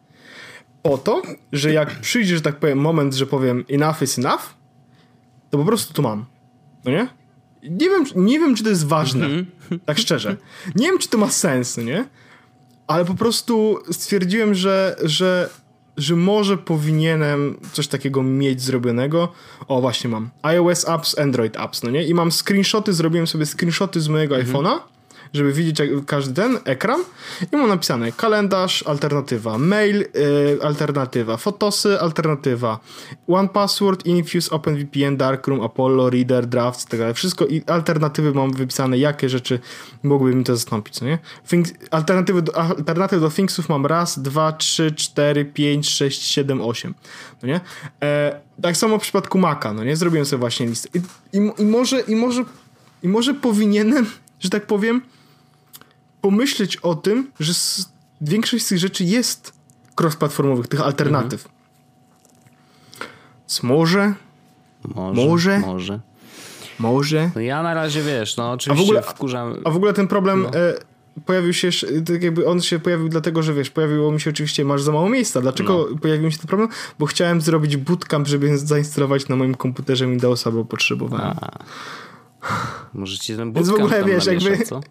Po to, że jak przyjdzie, że tak powiem, moment, że powiem enough is enough, to po prostu to mam. No nie? Nie wiem, nie wiem czy to jest ważne. Mhm. Tak szczerze. Nie wiem, czy to ma sens, no nie? Ale po prostu stwierdziłem, że, że że może powinienem coś takiego mieć zrobionego. O, właśnie mam. iOS apps, Android apps, no nie? I mam screenshoty, zrobiłem sobie screenshoty z mojego mhm. iPhone'a żeby widzieć każdy ten ekran i mam napisane kalendarz, alternatywa, mail, y, alternatywa, fotosy, alternatywa, one password, infuse, OpenVPN, Darkroom, Apollo, Reader, Drafts, tak Wszystko i alternatywy mam wypisane, jakie rzeczy mogłyby mi to zastąpić, no nie? Things, alternatywy do, alternatywy do Thingsów mam raz, dwa, trzy, cztery, pięć, sześć, siedem, osiem, no nie? E, tak samo w przypadku Maca, no nie? Zrobiłem sobie właśnie listę. I, i, i może, i może, i może powinienem, że tak powiem, pomyśleć o tym, że większość z tych rzeczy jest cross-platformowych, tych alternatyw. Mhm. może, może, może, może. Może. No ja na razie wiesz, no oczywiście a w ogóle, wkurzam. A w ogóle ten problem no. e, pojawił się, tak jakby on się pojawił dlatego, że wiesz, pojawiło mi się oczywiście, masz za mało miejsca. Dlaczego no. pojawił mi się ten problem? Bo chciałem zrobić bootcamp, żeby zainstalować na moim komputerze Windowsa, bo potrzebowałem. A. Możecie ten bootcamp Więc w ogóle wiesz, jakby. Co?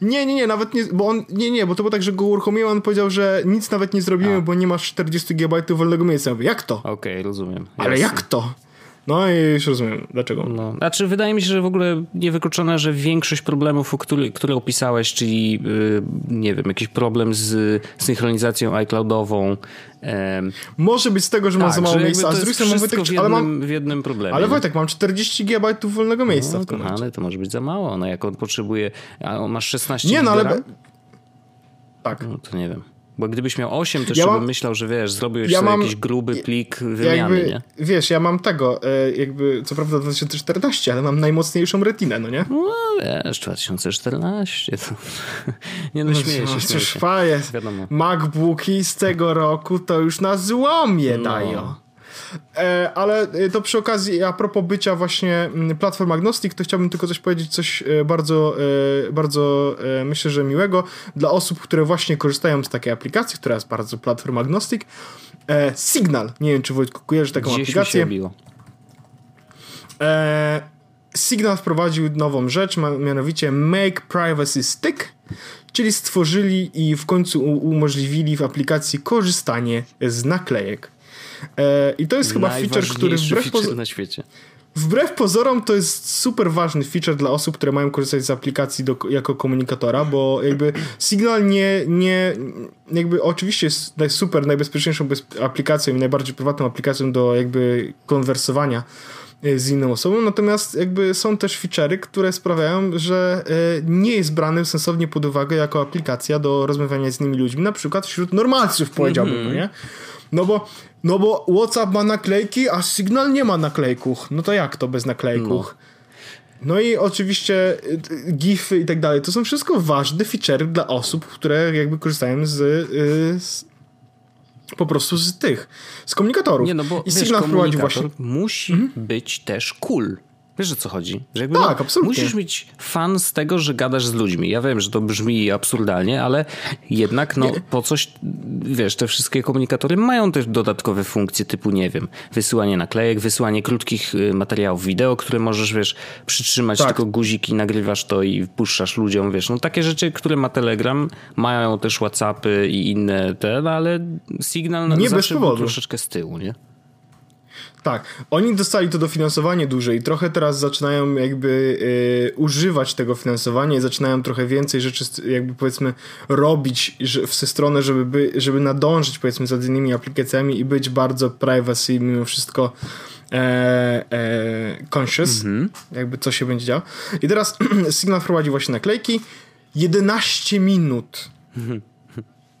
Nie, nie, nie, nawet nie, bo on, nie, nie, bo to było tak, że go uruchomiłem, on powiedział, że nic nawet nie zrobimy, A. bo nie masz 40 GB wolnego miejsca. mówię, jak to? Okej, okay, rozumiem. Ale Jasne. jak to? No i już rozumiem, dlaczego. No. Znaczy, wydaje mi się, że w ogóle niewykluczone, że większość problemów, który, które opisałeś, czyli yy, nie wiem, jakiś problem z synchronizacją iCloudową. Może być z tego, że tak, mam za mało miejsca, a z drugiej strony Wojtek, w jednym, ale mam, w jednym problemie. Ale Wojtek, mam 40 GB wolnego miejsca no, w tym Ale to może być za mało, no jak on potrzebuje, a on masz 16 Nie, no ale... Tak. No to nie wiem. Bo gdybyś miał 8, to ja mam, bym myślał, że wiesz, zrobiłeś ja sobie mam, jakiś gruby plik wymiany, jakby, nie? Wiesz, ja mam tego, e, jakby, co prawda 2014, ale mam najmocniejszą retinę, no nie? No wiesz, 2014, to... [laughs] nie no, śmieję no, się, śmieję się. MacBooki z tego roku to już na złomie no. dają. E, ale e, to przy okazji, a propos bycia właśnie mm, platform agnostic, to chciałbym tylko coś powiedzieć, coś e, bardzo, bardzo myślę, że miłego dla osób, które właśnie korzystają z takiej aplikacji, która jest bardzo platform agnostic. Signal. Nie wiem, czy Wojtku kojarzysz taką Gdzieś aplikację. Mi się Signal wprowadził nową rzecz, mianowicie Make Privacy Stick, czyli stworzyli i w końcu umożliwili w aplikacji korzystanie z naklejek. E, I to jest chyba feature, który wbrew, feature na świecie. wbrew pozorom to jest super ważny feature dla osób, które mają korzystać z aplikacji do, jako komunikatora, bo jakby Signal nie, nie jakby oczywiście jest super najbezpieczniejszą aplikacją i najbardziej prywatną aplikacją do jakby konwersowania e, z inną osobą, natomiast jakby są też feature'y, które sprawiają, że e, nie jest brany sensownie pod uwagę jako aplikacja do rozmawiania z innymi ludźmi, na przykład wśród normalców powiedziałbym, mm -hmm. nie? No bo, no bo WhatsApp ma naklejki, a Signal nie ma naklejków. No to jak to bez naklejków? No. no i oczywiście y, y, GIFy i tak dalej. To są wszystko ważne featurey dla osób, które jakby korzystają z, y, z po prostu z tych, z komunikatorów. Nie, no bo I wiesz, Signal wprowadził właśnie. musi mhm. być też cool. Wiesz o co chodzi? Że jakby tak, no, absolutnie. Musisz mieć fan z tego, że gadasz z ludźmi. Ja wiem, że to brzmi absurdalnie, ale jednak no, po coś, wiesz, te wszystkie komunikatory mają też dodatkowe funkcje typu, nie wiem, wysyłanie naklejek, wysyłanie krótkich y, materiałów wideo, które możesz, wiesz, przytrzymać tak. tylko guziki, nagrywasz to i puszczasz ludziom, wiesz, no takie rzeczy, które ma Telegram, mają też Whatsappy i inne te, no, ale Signal no, nie zawsze bez powodu. troszeczkę z tyłu, nie? Tak, oni dostali to dofinansowanie duże i trochę teraz zaczynają jakby y, używać tego finansowania i zaczynają trochę więcej rzeczy jakby powiedzmy robić w stronę, żeby, by, żeby nadążyć powiedzmy za innymi aplikacjami i być bardzo privacy mimo wszystko e, e, conscious, -hmm. jakby co się będzie działo. I teraz [clears throat] Signal wprowadzi właśnie naklejki. 11 minut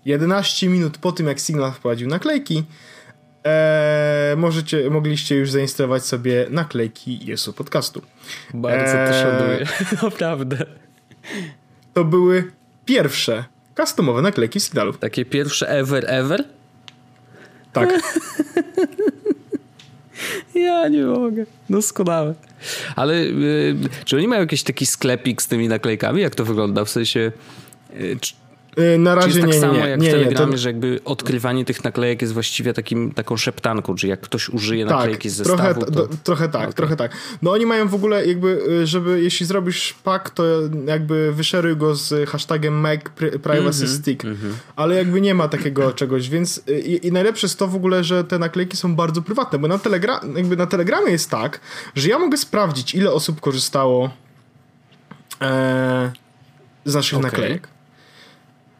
11 minut po tym, jak Signal wprowadził naklejki, Eee, możecie, mogliście już zainstalować sobie naklejki Jesu Podcastu. Bardzo eee, to szanuję, [laughs] naprawdę. To były pierwsze customowe naklejki Signalów. Takie pierwsze ever, ever? Tak. [laughs] ja nie mogę. Doskonałe. Ale y, czy oni mają jakiś taki sklepik z tymi naklejkami? Jak to wygląda? W sensie... Y, na razie tak nie, samo nie, jak nie, w Telegramie, to... że jakby odkrywanie tych naklejek jest właściwie takim, taką szeptanką, czy jak ktoś użyje tak, naklejki z zestawu, trochę, to... do, trochę tak, okay. trochę tak. No oni mają w ogóle jakby, y, żeby jeśli zrobisz pak, to jakby wyszeruj go z hashtagiem make privacy mm -hmm, stick, mm -hmm. ale jakby nie ma takiego [laughs] czegoś, więc y, i, i, najlepsze jest to w ogóle, że te naklejki są bardzo prywatne, bo na, telegra jakby na Telegramie jest tak, że ja mogę sprawdzić, ile osób korzystało e, z naszych okay. naklejek.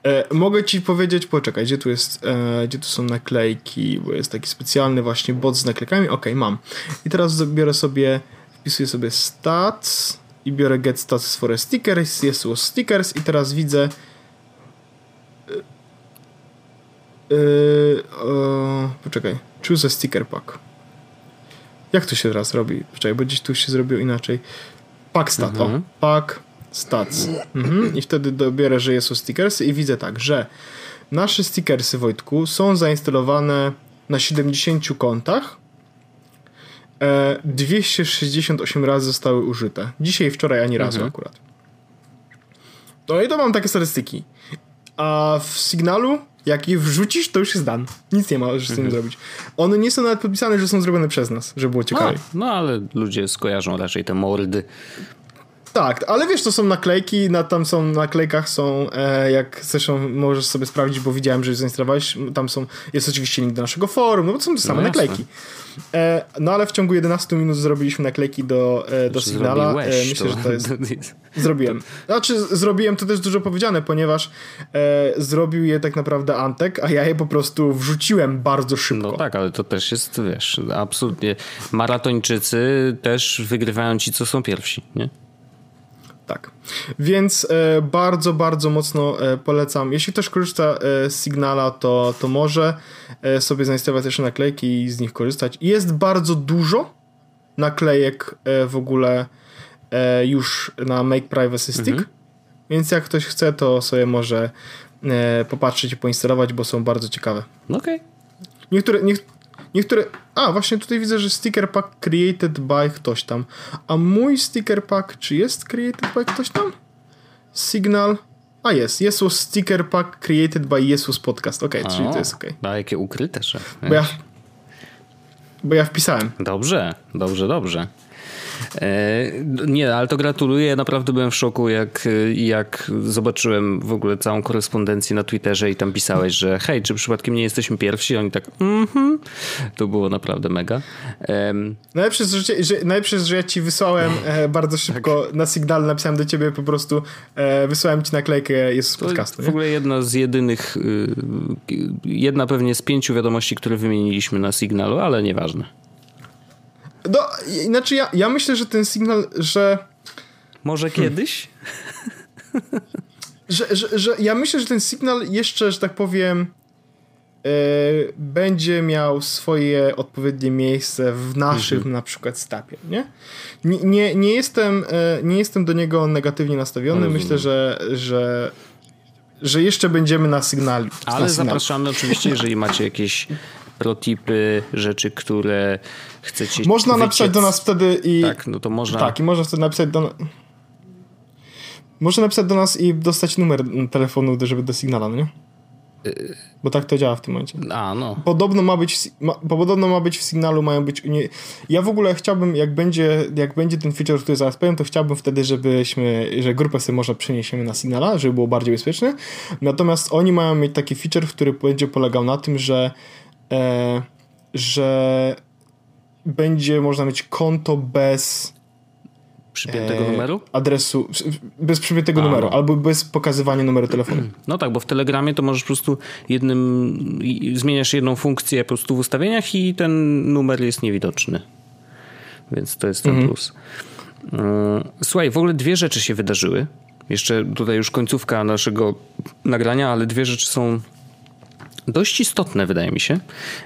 E, mogę ci powiedzieć, poczekaj, gdzie tu jest, e, gdzie tu są naklejki, bo jest taki specjalny właśnie bot z naklejkami. Ok, mam. I teraz biorę sobie, wpisuję sobie stats i biorę get stats for stickers, jest tu stickers i teraz widzę e, e, poczekaj, choose a sticker pack. Jak to się teraz robi? Poczekaj, bo gdzieś tu się zrobiło inaczej. Pack stat, mhm. o, pack stats. Mhm. I wtedy dobiorę, że jest stickersy i widzę tak, że nasze stickersy, Wojtku, są zainstalowane na 70 kontach. E, 268 razy zostały użyte. Dzisiaj, wczoraj ani razu mhm. akurat. No i to mam takie statystyki. A w Signalu, jak je wrzucisz, to już jest dan. Nic nie możesz z tym mhm. zrobić. One nie są nawet podpisane, że są zrobione przez nas, żeby było ciekawe. No, ale ludzie skojarzą raczej te mordy. Tak, ale wiesz, to są naklejki, na, tam są, na naklejkach są, e, jak zresztą możesz sobie sprawdzić, bo widziałem, że zainstalowałeś, tam są, jest oczywiście link do naszego forum, no bo to są te same no naklejki. E, no ale w ciągu 11 minut zrobiliśmy naklejki do, e, do Signala. E, myślę, to... że to jest... [laughs] Zrobiłem. Znaczy, zrobiłem to też dużo powiedziane, ponieważ e, zrobił je tak naprawdę Antek, a ja je po prostu wrzuciłem bardzo szybko. No tak, ale to też jest, wiesz, absolutnie. Maratończycy też wygrywają ci, co są pierwsi, nie? Tak. Więc e, bardzo, bardzo mocno e, polecam. Jeśli ktoś korzysta e, z Signala, to, to może e, sobie zainstalować jeszcze naklejki i z nich korzystać. Jest bardzo dużo naklejek e, w ogóle e, już na Make Privacy Stick, mhm. więc jak ktoś chce, to sobie może popatrzeć i poinstalować, bo są bardzo ciekawe. Okej. Okay. Niektóre, nie, niektóre... A, właśnie tutaj widzę, że sticker pack created by ktoś tam. A mój sticker pack, czy jest created by ktoś tam? Signal... A jest, Jesus sticker pack created by Jesus podcast. Okej, okay, czyli to jest okej. Okay. A jakie ukryte, że... Bo ja, bo ja wpisałem. Dobrze, dobrze, dobrze. E, nie, ale to gratuluję. Naprawdę byłem w szoku, jak, jak zobaczyłem w ogóle całą korespondencję na Twitterze i tam pisałeś, że hej, czy przypadkiem nie jesteśmy pierwsi? Oni tak, mhm. To było naprawdę mega. Um, najlepsze, że, że, najlepsze że ja ci wysłałem e, bardzo szybko tak. na Signal, napisałem do ciebie po prostu, e, wysłałem ci naklejkę jest z podcastu. W ogóle jedna z jedynych, y, jedna pewnie z pięciu wiadomości, które wymieniliśmy na Signalu, ale nieważne. No, znaczy ja, ja myślę, że ten sygnał, że... Może hmm. kiedyś? [laughs] że, że, że ja myślę, że ten sygnał jeszcze, że tak powiem, e, będzie miał swoje odpowiednie miejsce w naszym mhm. na przykład stapie, nie? Nie, nie, nie, jestem, e, nie jestem do niego negatywnie nastawiony. Myślę, że, że, że jeszcze będziemy na sygnale. Ale na zapraszamy oczywiście, jeżeli macie jakieś protipy, rzeczy, które chcecie Można wyciec. napisać do nas wtedy i... Tak, no to można... Tak, i można wtedy napisać do... Można napisać do nas i dostać numer telefonu, żeby do Signala, no nie? Bo tak to działa w tym momencie. A, no. Podobno ma być, ma, podobno ma być w Signalu, mają być... Nie, ja w ogóle chciałbym, jak będzie, jak będzie ten feature, który zaraz powiem, to chciałbym wtedy, żebyśmy, że grupę sobie może przeniesiemy na Signala, żeby było bardziej bezpieczne. Natomiast oni mają mieć taki feature, który będzie polegał na tym, że że będzie można mieć konto bez przypiętego e, numeru? Adresu, bez przypiętego A, numeru, albo bez pokazywania numeru telefonu. [clears throat] No tak, bo w Telegramie to możesz po prostu jednym, zmieniasz jedną funkcję po prostu w ustawieniach i ten numer jest niewidoczny. Więc to jest ten mhm. plus. E, słuchaj, w ogóle dwie rzeczy się wydarzyły. Jeszcze tutaj już końcówka naszego nagrania, ale dwie rzeczy są dość istotne, wydaje mi się.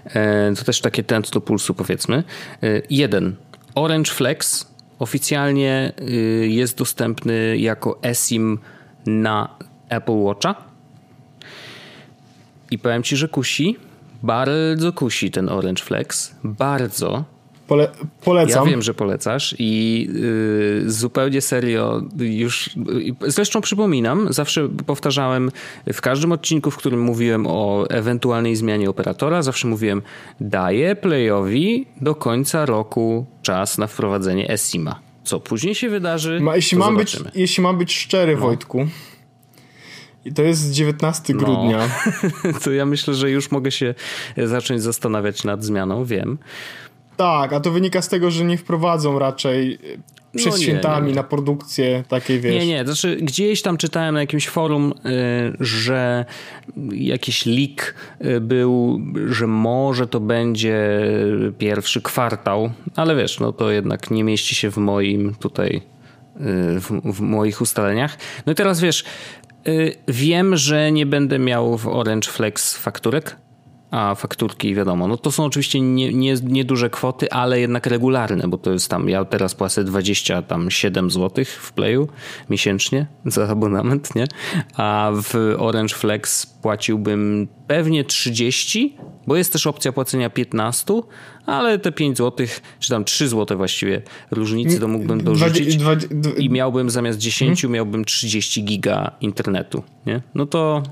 E, to też takie tent do pulsu, powiedzmy. E, jeden. Orange Flex oficjalnie e, jest dostępny jako eSIM na Apple Watcha. I powiem ci, że kusi. Bardzo kusi ten Orange Flex. Bardzo. Pole polecam. Ja wiem, że polecasz i yy, zupełnie serio już. Yy, zresztą przypominam, zawsze powtarzałem w każdym odcinku, w którym mówiłem o ewentualnej zmianie operatora, zawsze mówiłem, daję Playowi do końca roku czas na wprowadzenie eSIMA. Co później się wydarzy? Ma, jeśli, mam być, jeśli mam być szczery, no. Wojtku. I to jest 19 no. grudnia. [laughs] to ja myślę, że już mogę się zacząć zastanawiać nad zmianą, wiem. Tak, a to wynika z tego, że nie wprowadzą raczej e, przed no nie, świętami nie, nie. na produkcję takiej, wiesz. Nie, nie, znaczy gdzieś tam czytałem na jakimś forum, y, że jakiś leak y, był, że może to będzie pierwszy kwartał, ale wiesz, no to jednak nie mieści się w moim tutaj, w, w moich ustaleniach. No i teraz wiesz, wiem, że nie będę miał w Orange Flex fakturek, a fakturki, wiadomo, no to są oczywiście nie, nie, nieduże kwoty, ale jednak regularne, bo to jest tam, ja teraz płacę 27 zł w Playu miesięcznie za abonament, nie? A w Orange Flex płaciłbym pewnie 30, bo jest też opcja płacenia 15, ale te 5 zł, czy tam 3 zł właściwie różnicy to mógłbym dorzucić i miałbym zamiast 10 hmm? miałbym 30 giga internetu, nie? No to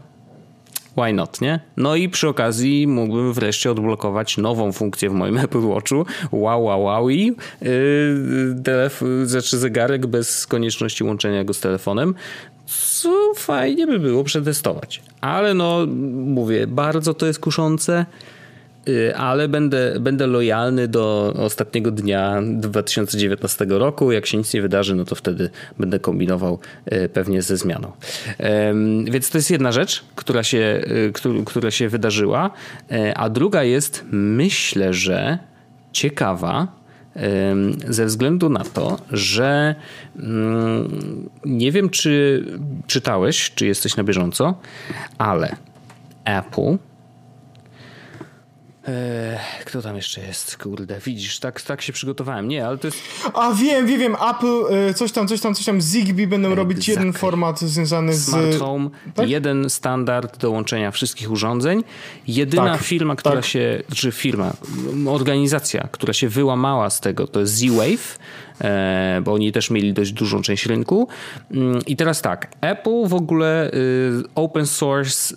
why not, nie? No i przy okazji mógłbym wreszcie odblokować nową funkcję w moim [laughs] Apple Watchu. Wow, wow, wow i yy, telefon, znaczy zegarek bez konieczności łączenia go z telefonem. Co fajnie by było przetestować. Ale no, mówię, bardzo to jest kuszące. Y, ale będę, będę lojalny do ostatniego dnia 2019 roku. Jak się nic nie wydarzy, no to wtedy będę kombinował y, pewnie ze zmianą. Więc to jest jedna rzecz, która się, y, która się wydarzyła. A druga jest, myślę, że ciekawa, ze względu na to, że mm, nie wiem, czy czytałeś, czy jesteś na bieżąco, ale Apple Eee, kto tam jeszcze jest? Kurde, widzisz, tak, tak się przygotowałem. Nie, ale to jest. A wiem, wiem, wiem. Apple, e, coś tam, coś tam, coś tam. Zigbee będą robić jeden format związany z. Smart Home, tak? jeden standard do łączenia wszystkich urządzeń. Jedyna tak, firma, która tak. się, czy firma, organizacja, która się wyłamała z tego, to jest Z-Wave bo oni też mieli dość dużą część rynku. Mm, I teraz tak, Apple w ogóle y, open source,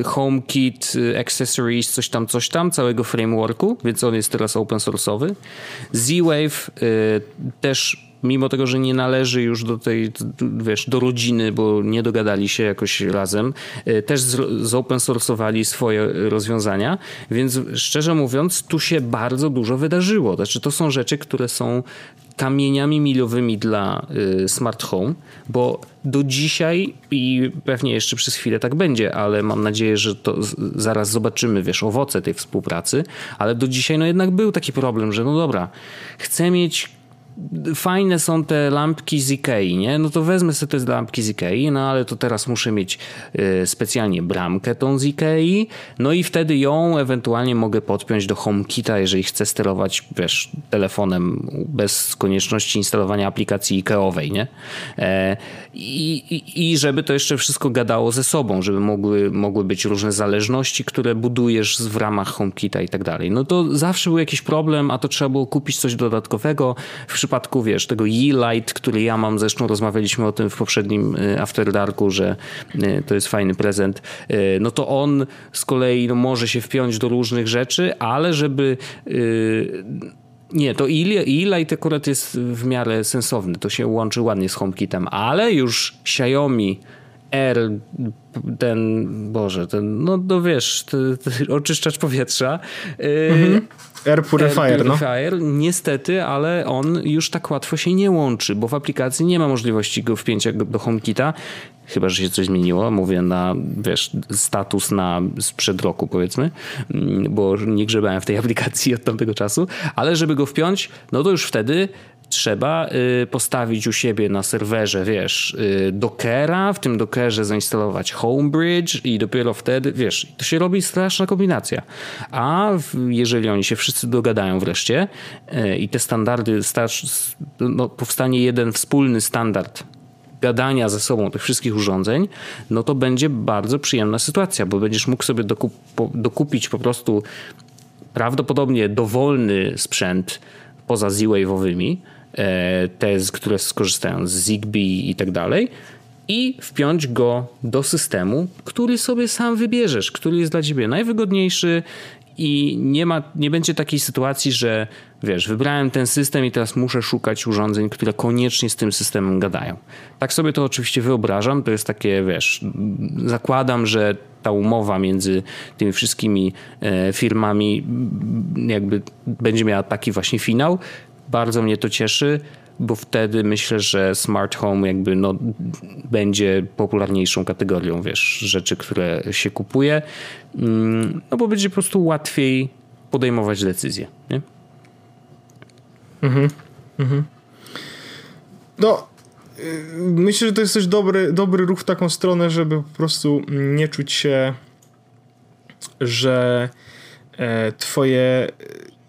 y, HomeKit, y, accessories, coś tam, coś tam, całego frameworku, więc on jest teraz open source'owy. Z-Wave też mimo tego, że nie należy już do tej, wiesz, do rodziny, bo nie dogadali się jakoś razem, też zopen source'owali swoje rozwiązania, więc szczerze mówiąc, tu się bardzo dużo wydarzyło. Znaczy, to są rzeczy, które są kamieniami milowymi dla y, smart home, bo do dzisiaj i pewnie jeszcze przez chwilę tak będzie, ale mam nadzieję, że to zaraz zobaczymy, wiesz, owoce tej współpracy, ale do dzisiaj no jednak był taki problem, że no dobra, chcę mieć fajne są te lampki z Ikei, nie? No to wezmę sobie te lampki z Ikei, no ale to teraz muszę mieć y, specjalnie bramkę tą z Ikei, no i wtedy ją ewentualnie mogę podpiąć do HomeKita, jeżeli chcę sterować, wiesz, telefonem bez konieczności instalowania aplikacji Ikeowej, nie? E, i, i, I żeby to jeszcze wszystko gadało ze sobą, żeby mogły, mogły być różne zależności, które budujesz w ramach HomeKita i tak dalej. No to zawsze był jakiś problem, a to trzeba było kupić coś dodatkowego. W przypadku, wiesz, tego Yeelight, który ja mam, zresztą rozmawialiśmy o tym w poprzednim y, After Darku, że y, to jest fajny prezent, y, no to on z kolei no, może się wpiąć do różnych rzeczy, ale żeby nie, to E-Light akurat jest w miarę sensowny. To się łączy ładnie z HomeKitem, ale już Xiaomi R, ten, Boże, ten, no, no wiesz, ten, ten oczyszczacz powietrza. Mhm. Air Purifier, Air Purifier no. niestety, ale on już tak łatwo się nie łączy, bo w aplikacji nie ma możliwości go wpięcia do HomeKita, chyba, że się coś zmieniło, mówię na, wiesz, status na sprzed roku powiedzmy, mm, bo nie grzebałem w tej [laughs] aplikacji od tamtego czasu, ale żeby go wpiąć, no to już wtedy trzeba y, postawić u siebie na serwerze, wiesz, y, Dockera, w tym Dockerze zainstalować Homebridge i dopiero wtedy, wiesz, to się robi straszna kombinacja. A jeżeli oni się wszyscy dogadają wreszcie y, i te standardy, no, powstanie jeden wspólny standard gadania ze sobą tych wszystkich urządzeń, no to będzie bardzo przyjemna sytuacja, bo będziesz mógł sobie dokup dokupić po prostu prawdopodobnie dowolny sprzęt poza Z-Wave'owymi, te, które skorzystają z Zigbee i tak dalej, i wpiąć go do systemu, który sobie sam wybierzesz, który jest dla ciebie najwygodniejszy i nie, ma, nie będzie takiej sytuacji, że wiesz, wybrałem ten system i teraz muszę szukać urządzeń, które koniecznie z tym systemem gadają. Tak sobie to oczywiście wyobrażam, to jest takie, wiesz, zakładam, że ta umowa między tymi wszystkimi e, firmami jakby będzie miała taki właśnie finał. Bardzo mnie to cieszy bo wtedy myślę, że smart home jakby no, będzie popularniejszą kategorią, wiesz, rzeczy, które się kupuje, mm, no bo będzie po prostu łatwiej podejmować decyzje, nie? Mhm, mhm. No, y, myślę, że to jest też dobry, dobry ruch w taką stronę, żeby po prostu nie czuć się, że e, twoje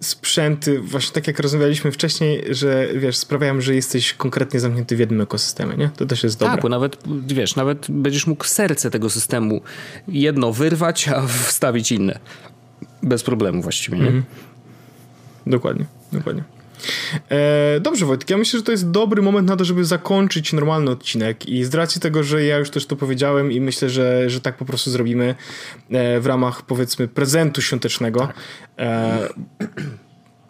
sprzęty, właśnie tak jak rozmawialiśmy wcześniej, że wiesz, sprawiają, że jesteś konkretnie zamknięty w jednym ekosystemie, nie? To też jest dobre. Tak, bo nawet, wiesz, nawet będziesz mógł serce tego systemu jedno wyrwać, a wstawić inne. Bez problemu właściwie, nie? Mhm. Dokładnie, dokładnie. E, dobrze, Wojtek, ja myślę, że to jest dobry moment na to, żeby zakończyć normalny odcinek i z racji tego, że ja już też to powiedziałem i myślę, że, że tak po prostu zrobimy e, w ramach powiedzmy prezentu świątecznego. Tak. E,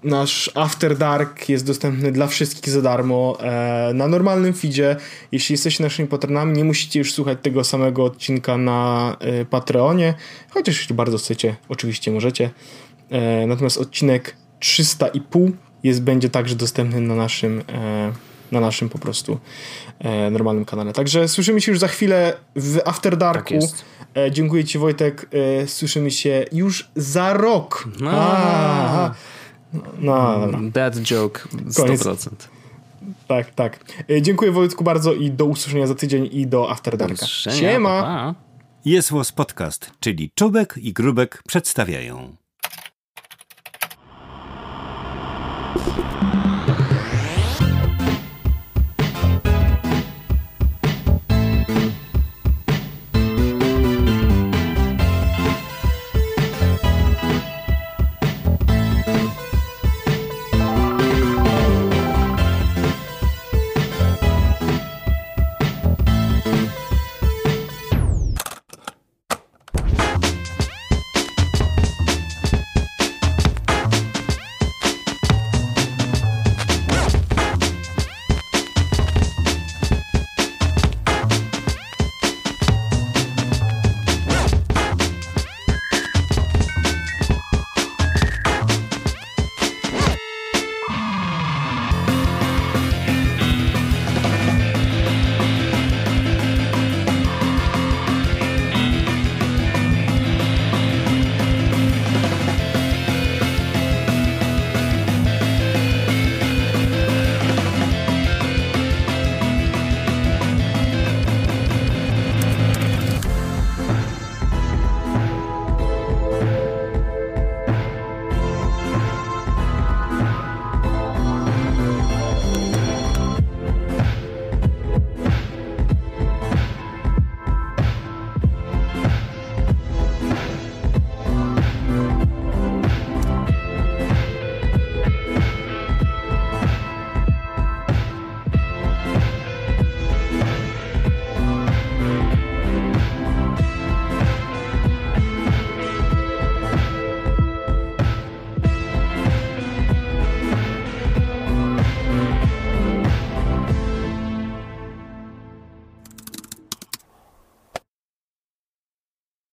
nasz After Dark jest dostępny dla wszystkich za darmo e, na normalnym feedzie. Jeśli jesteście naszymi patronami, nie musicie już słuchać tego samego odcinka na e, Patreonie, chociaż jeśli bardzo chcecie, oczywiście możecie. E, natomiast odcinek 300,5 jest, będzie także dostępny na naszym, e, na naszym po prostu e, normalnym kanale. Także słyszymy się już za chwilę w After Darku. Tak dziękuję Ci Wojtek. Słyszymy się już za rok. No. No, dobra. That joke 100%. Koniec. Tak, tak. E, dziękuję Wojtku bardzo i do usłyszenia za tydzień i do After Darka. Siema! Pa, pa. Jest Podcast, czyli Czubek i Grubek przedstawiają. Yes.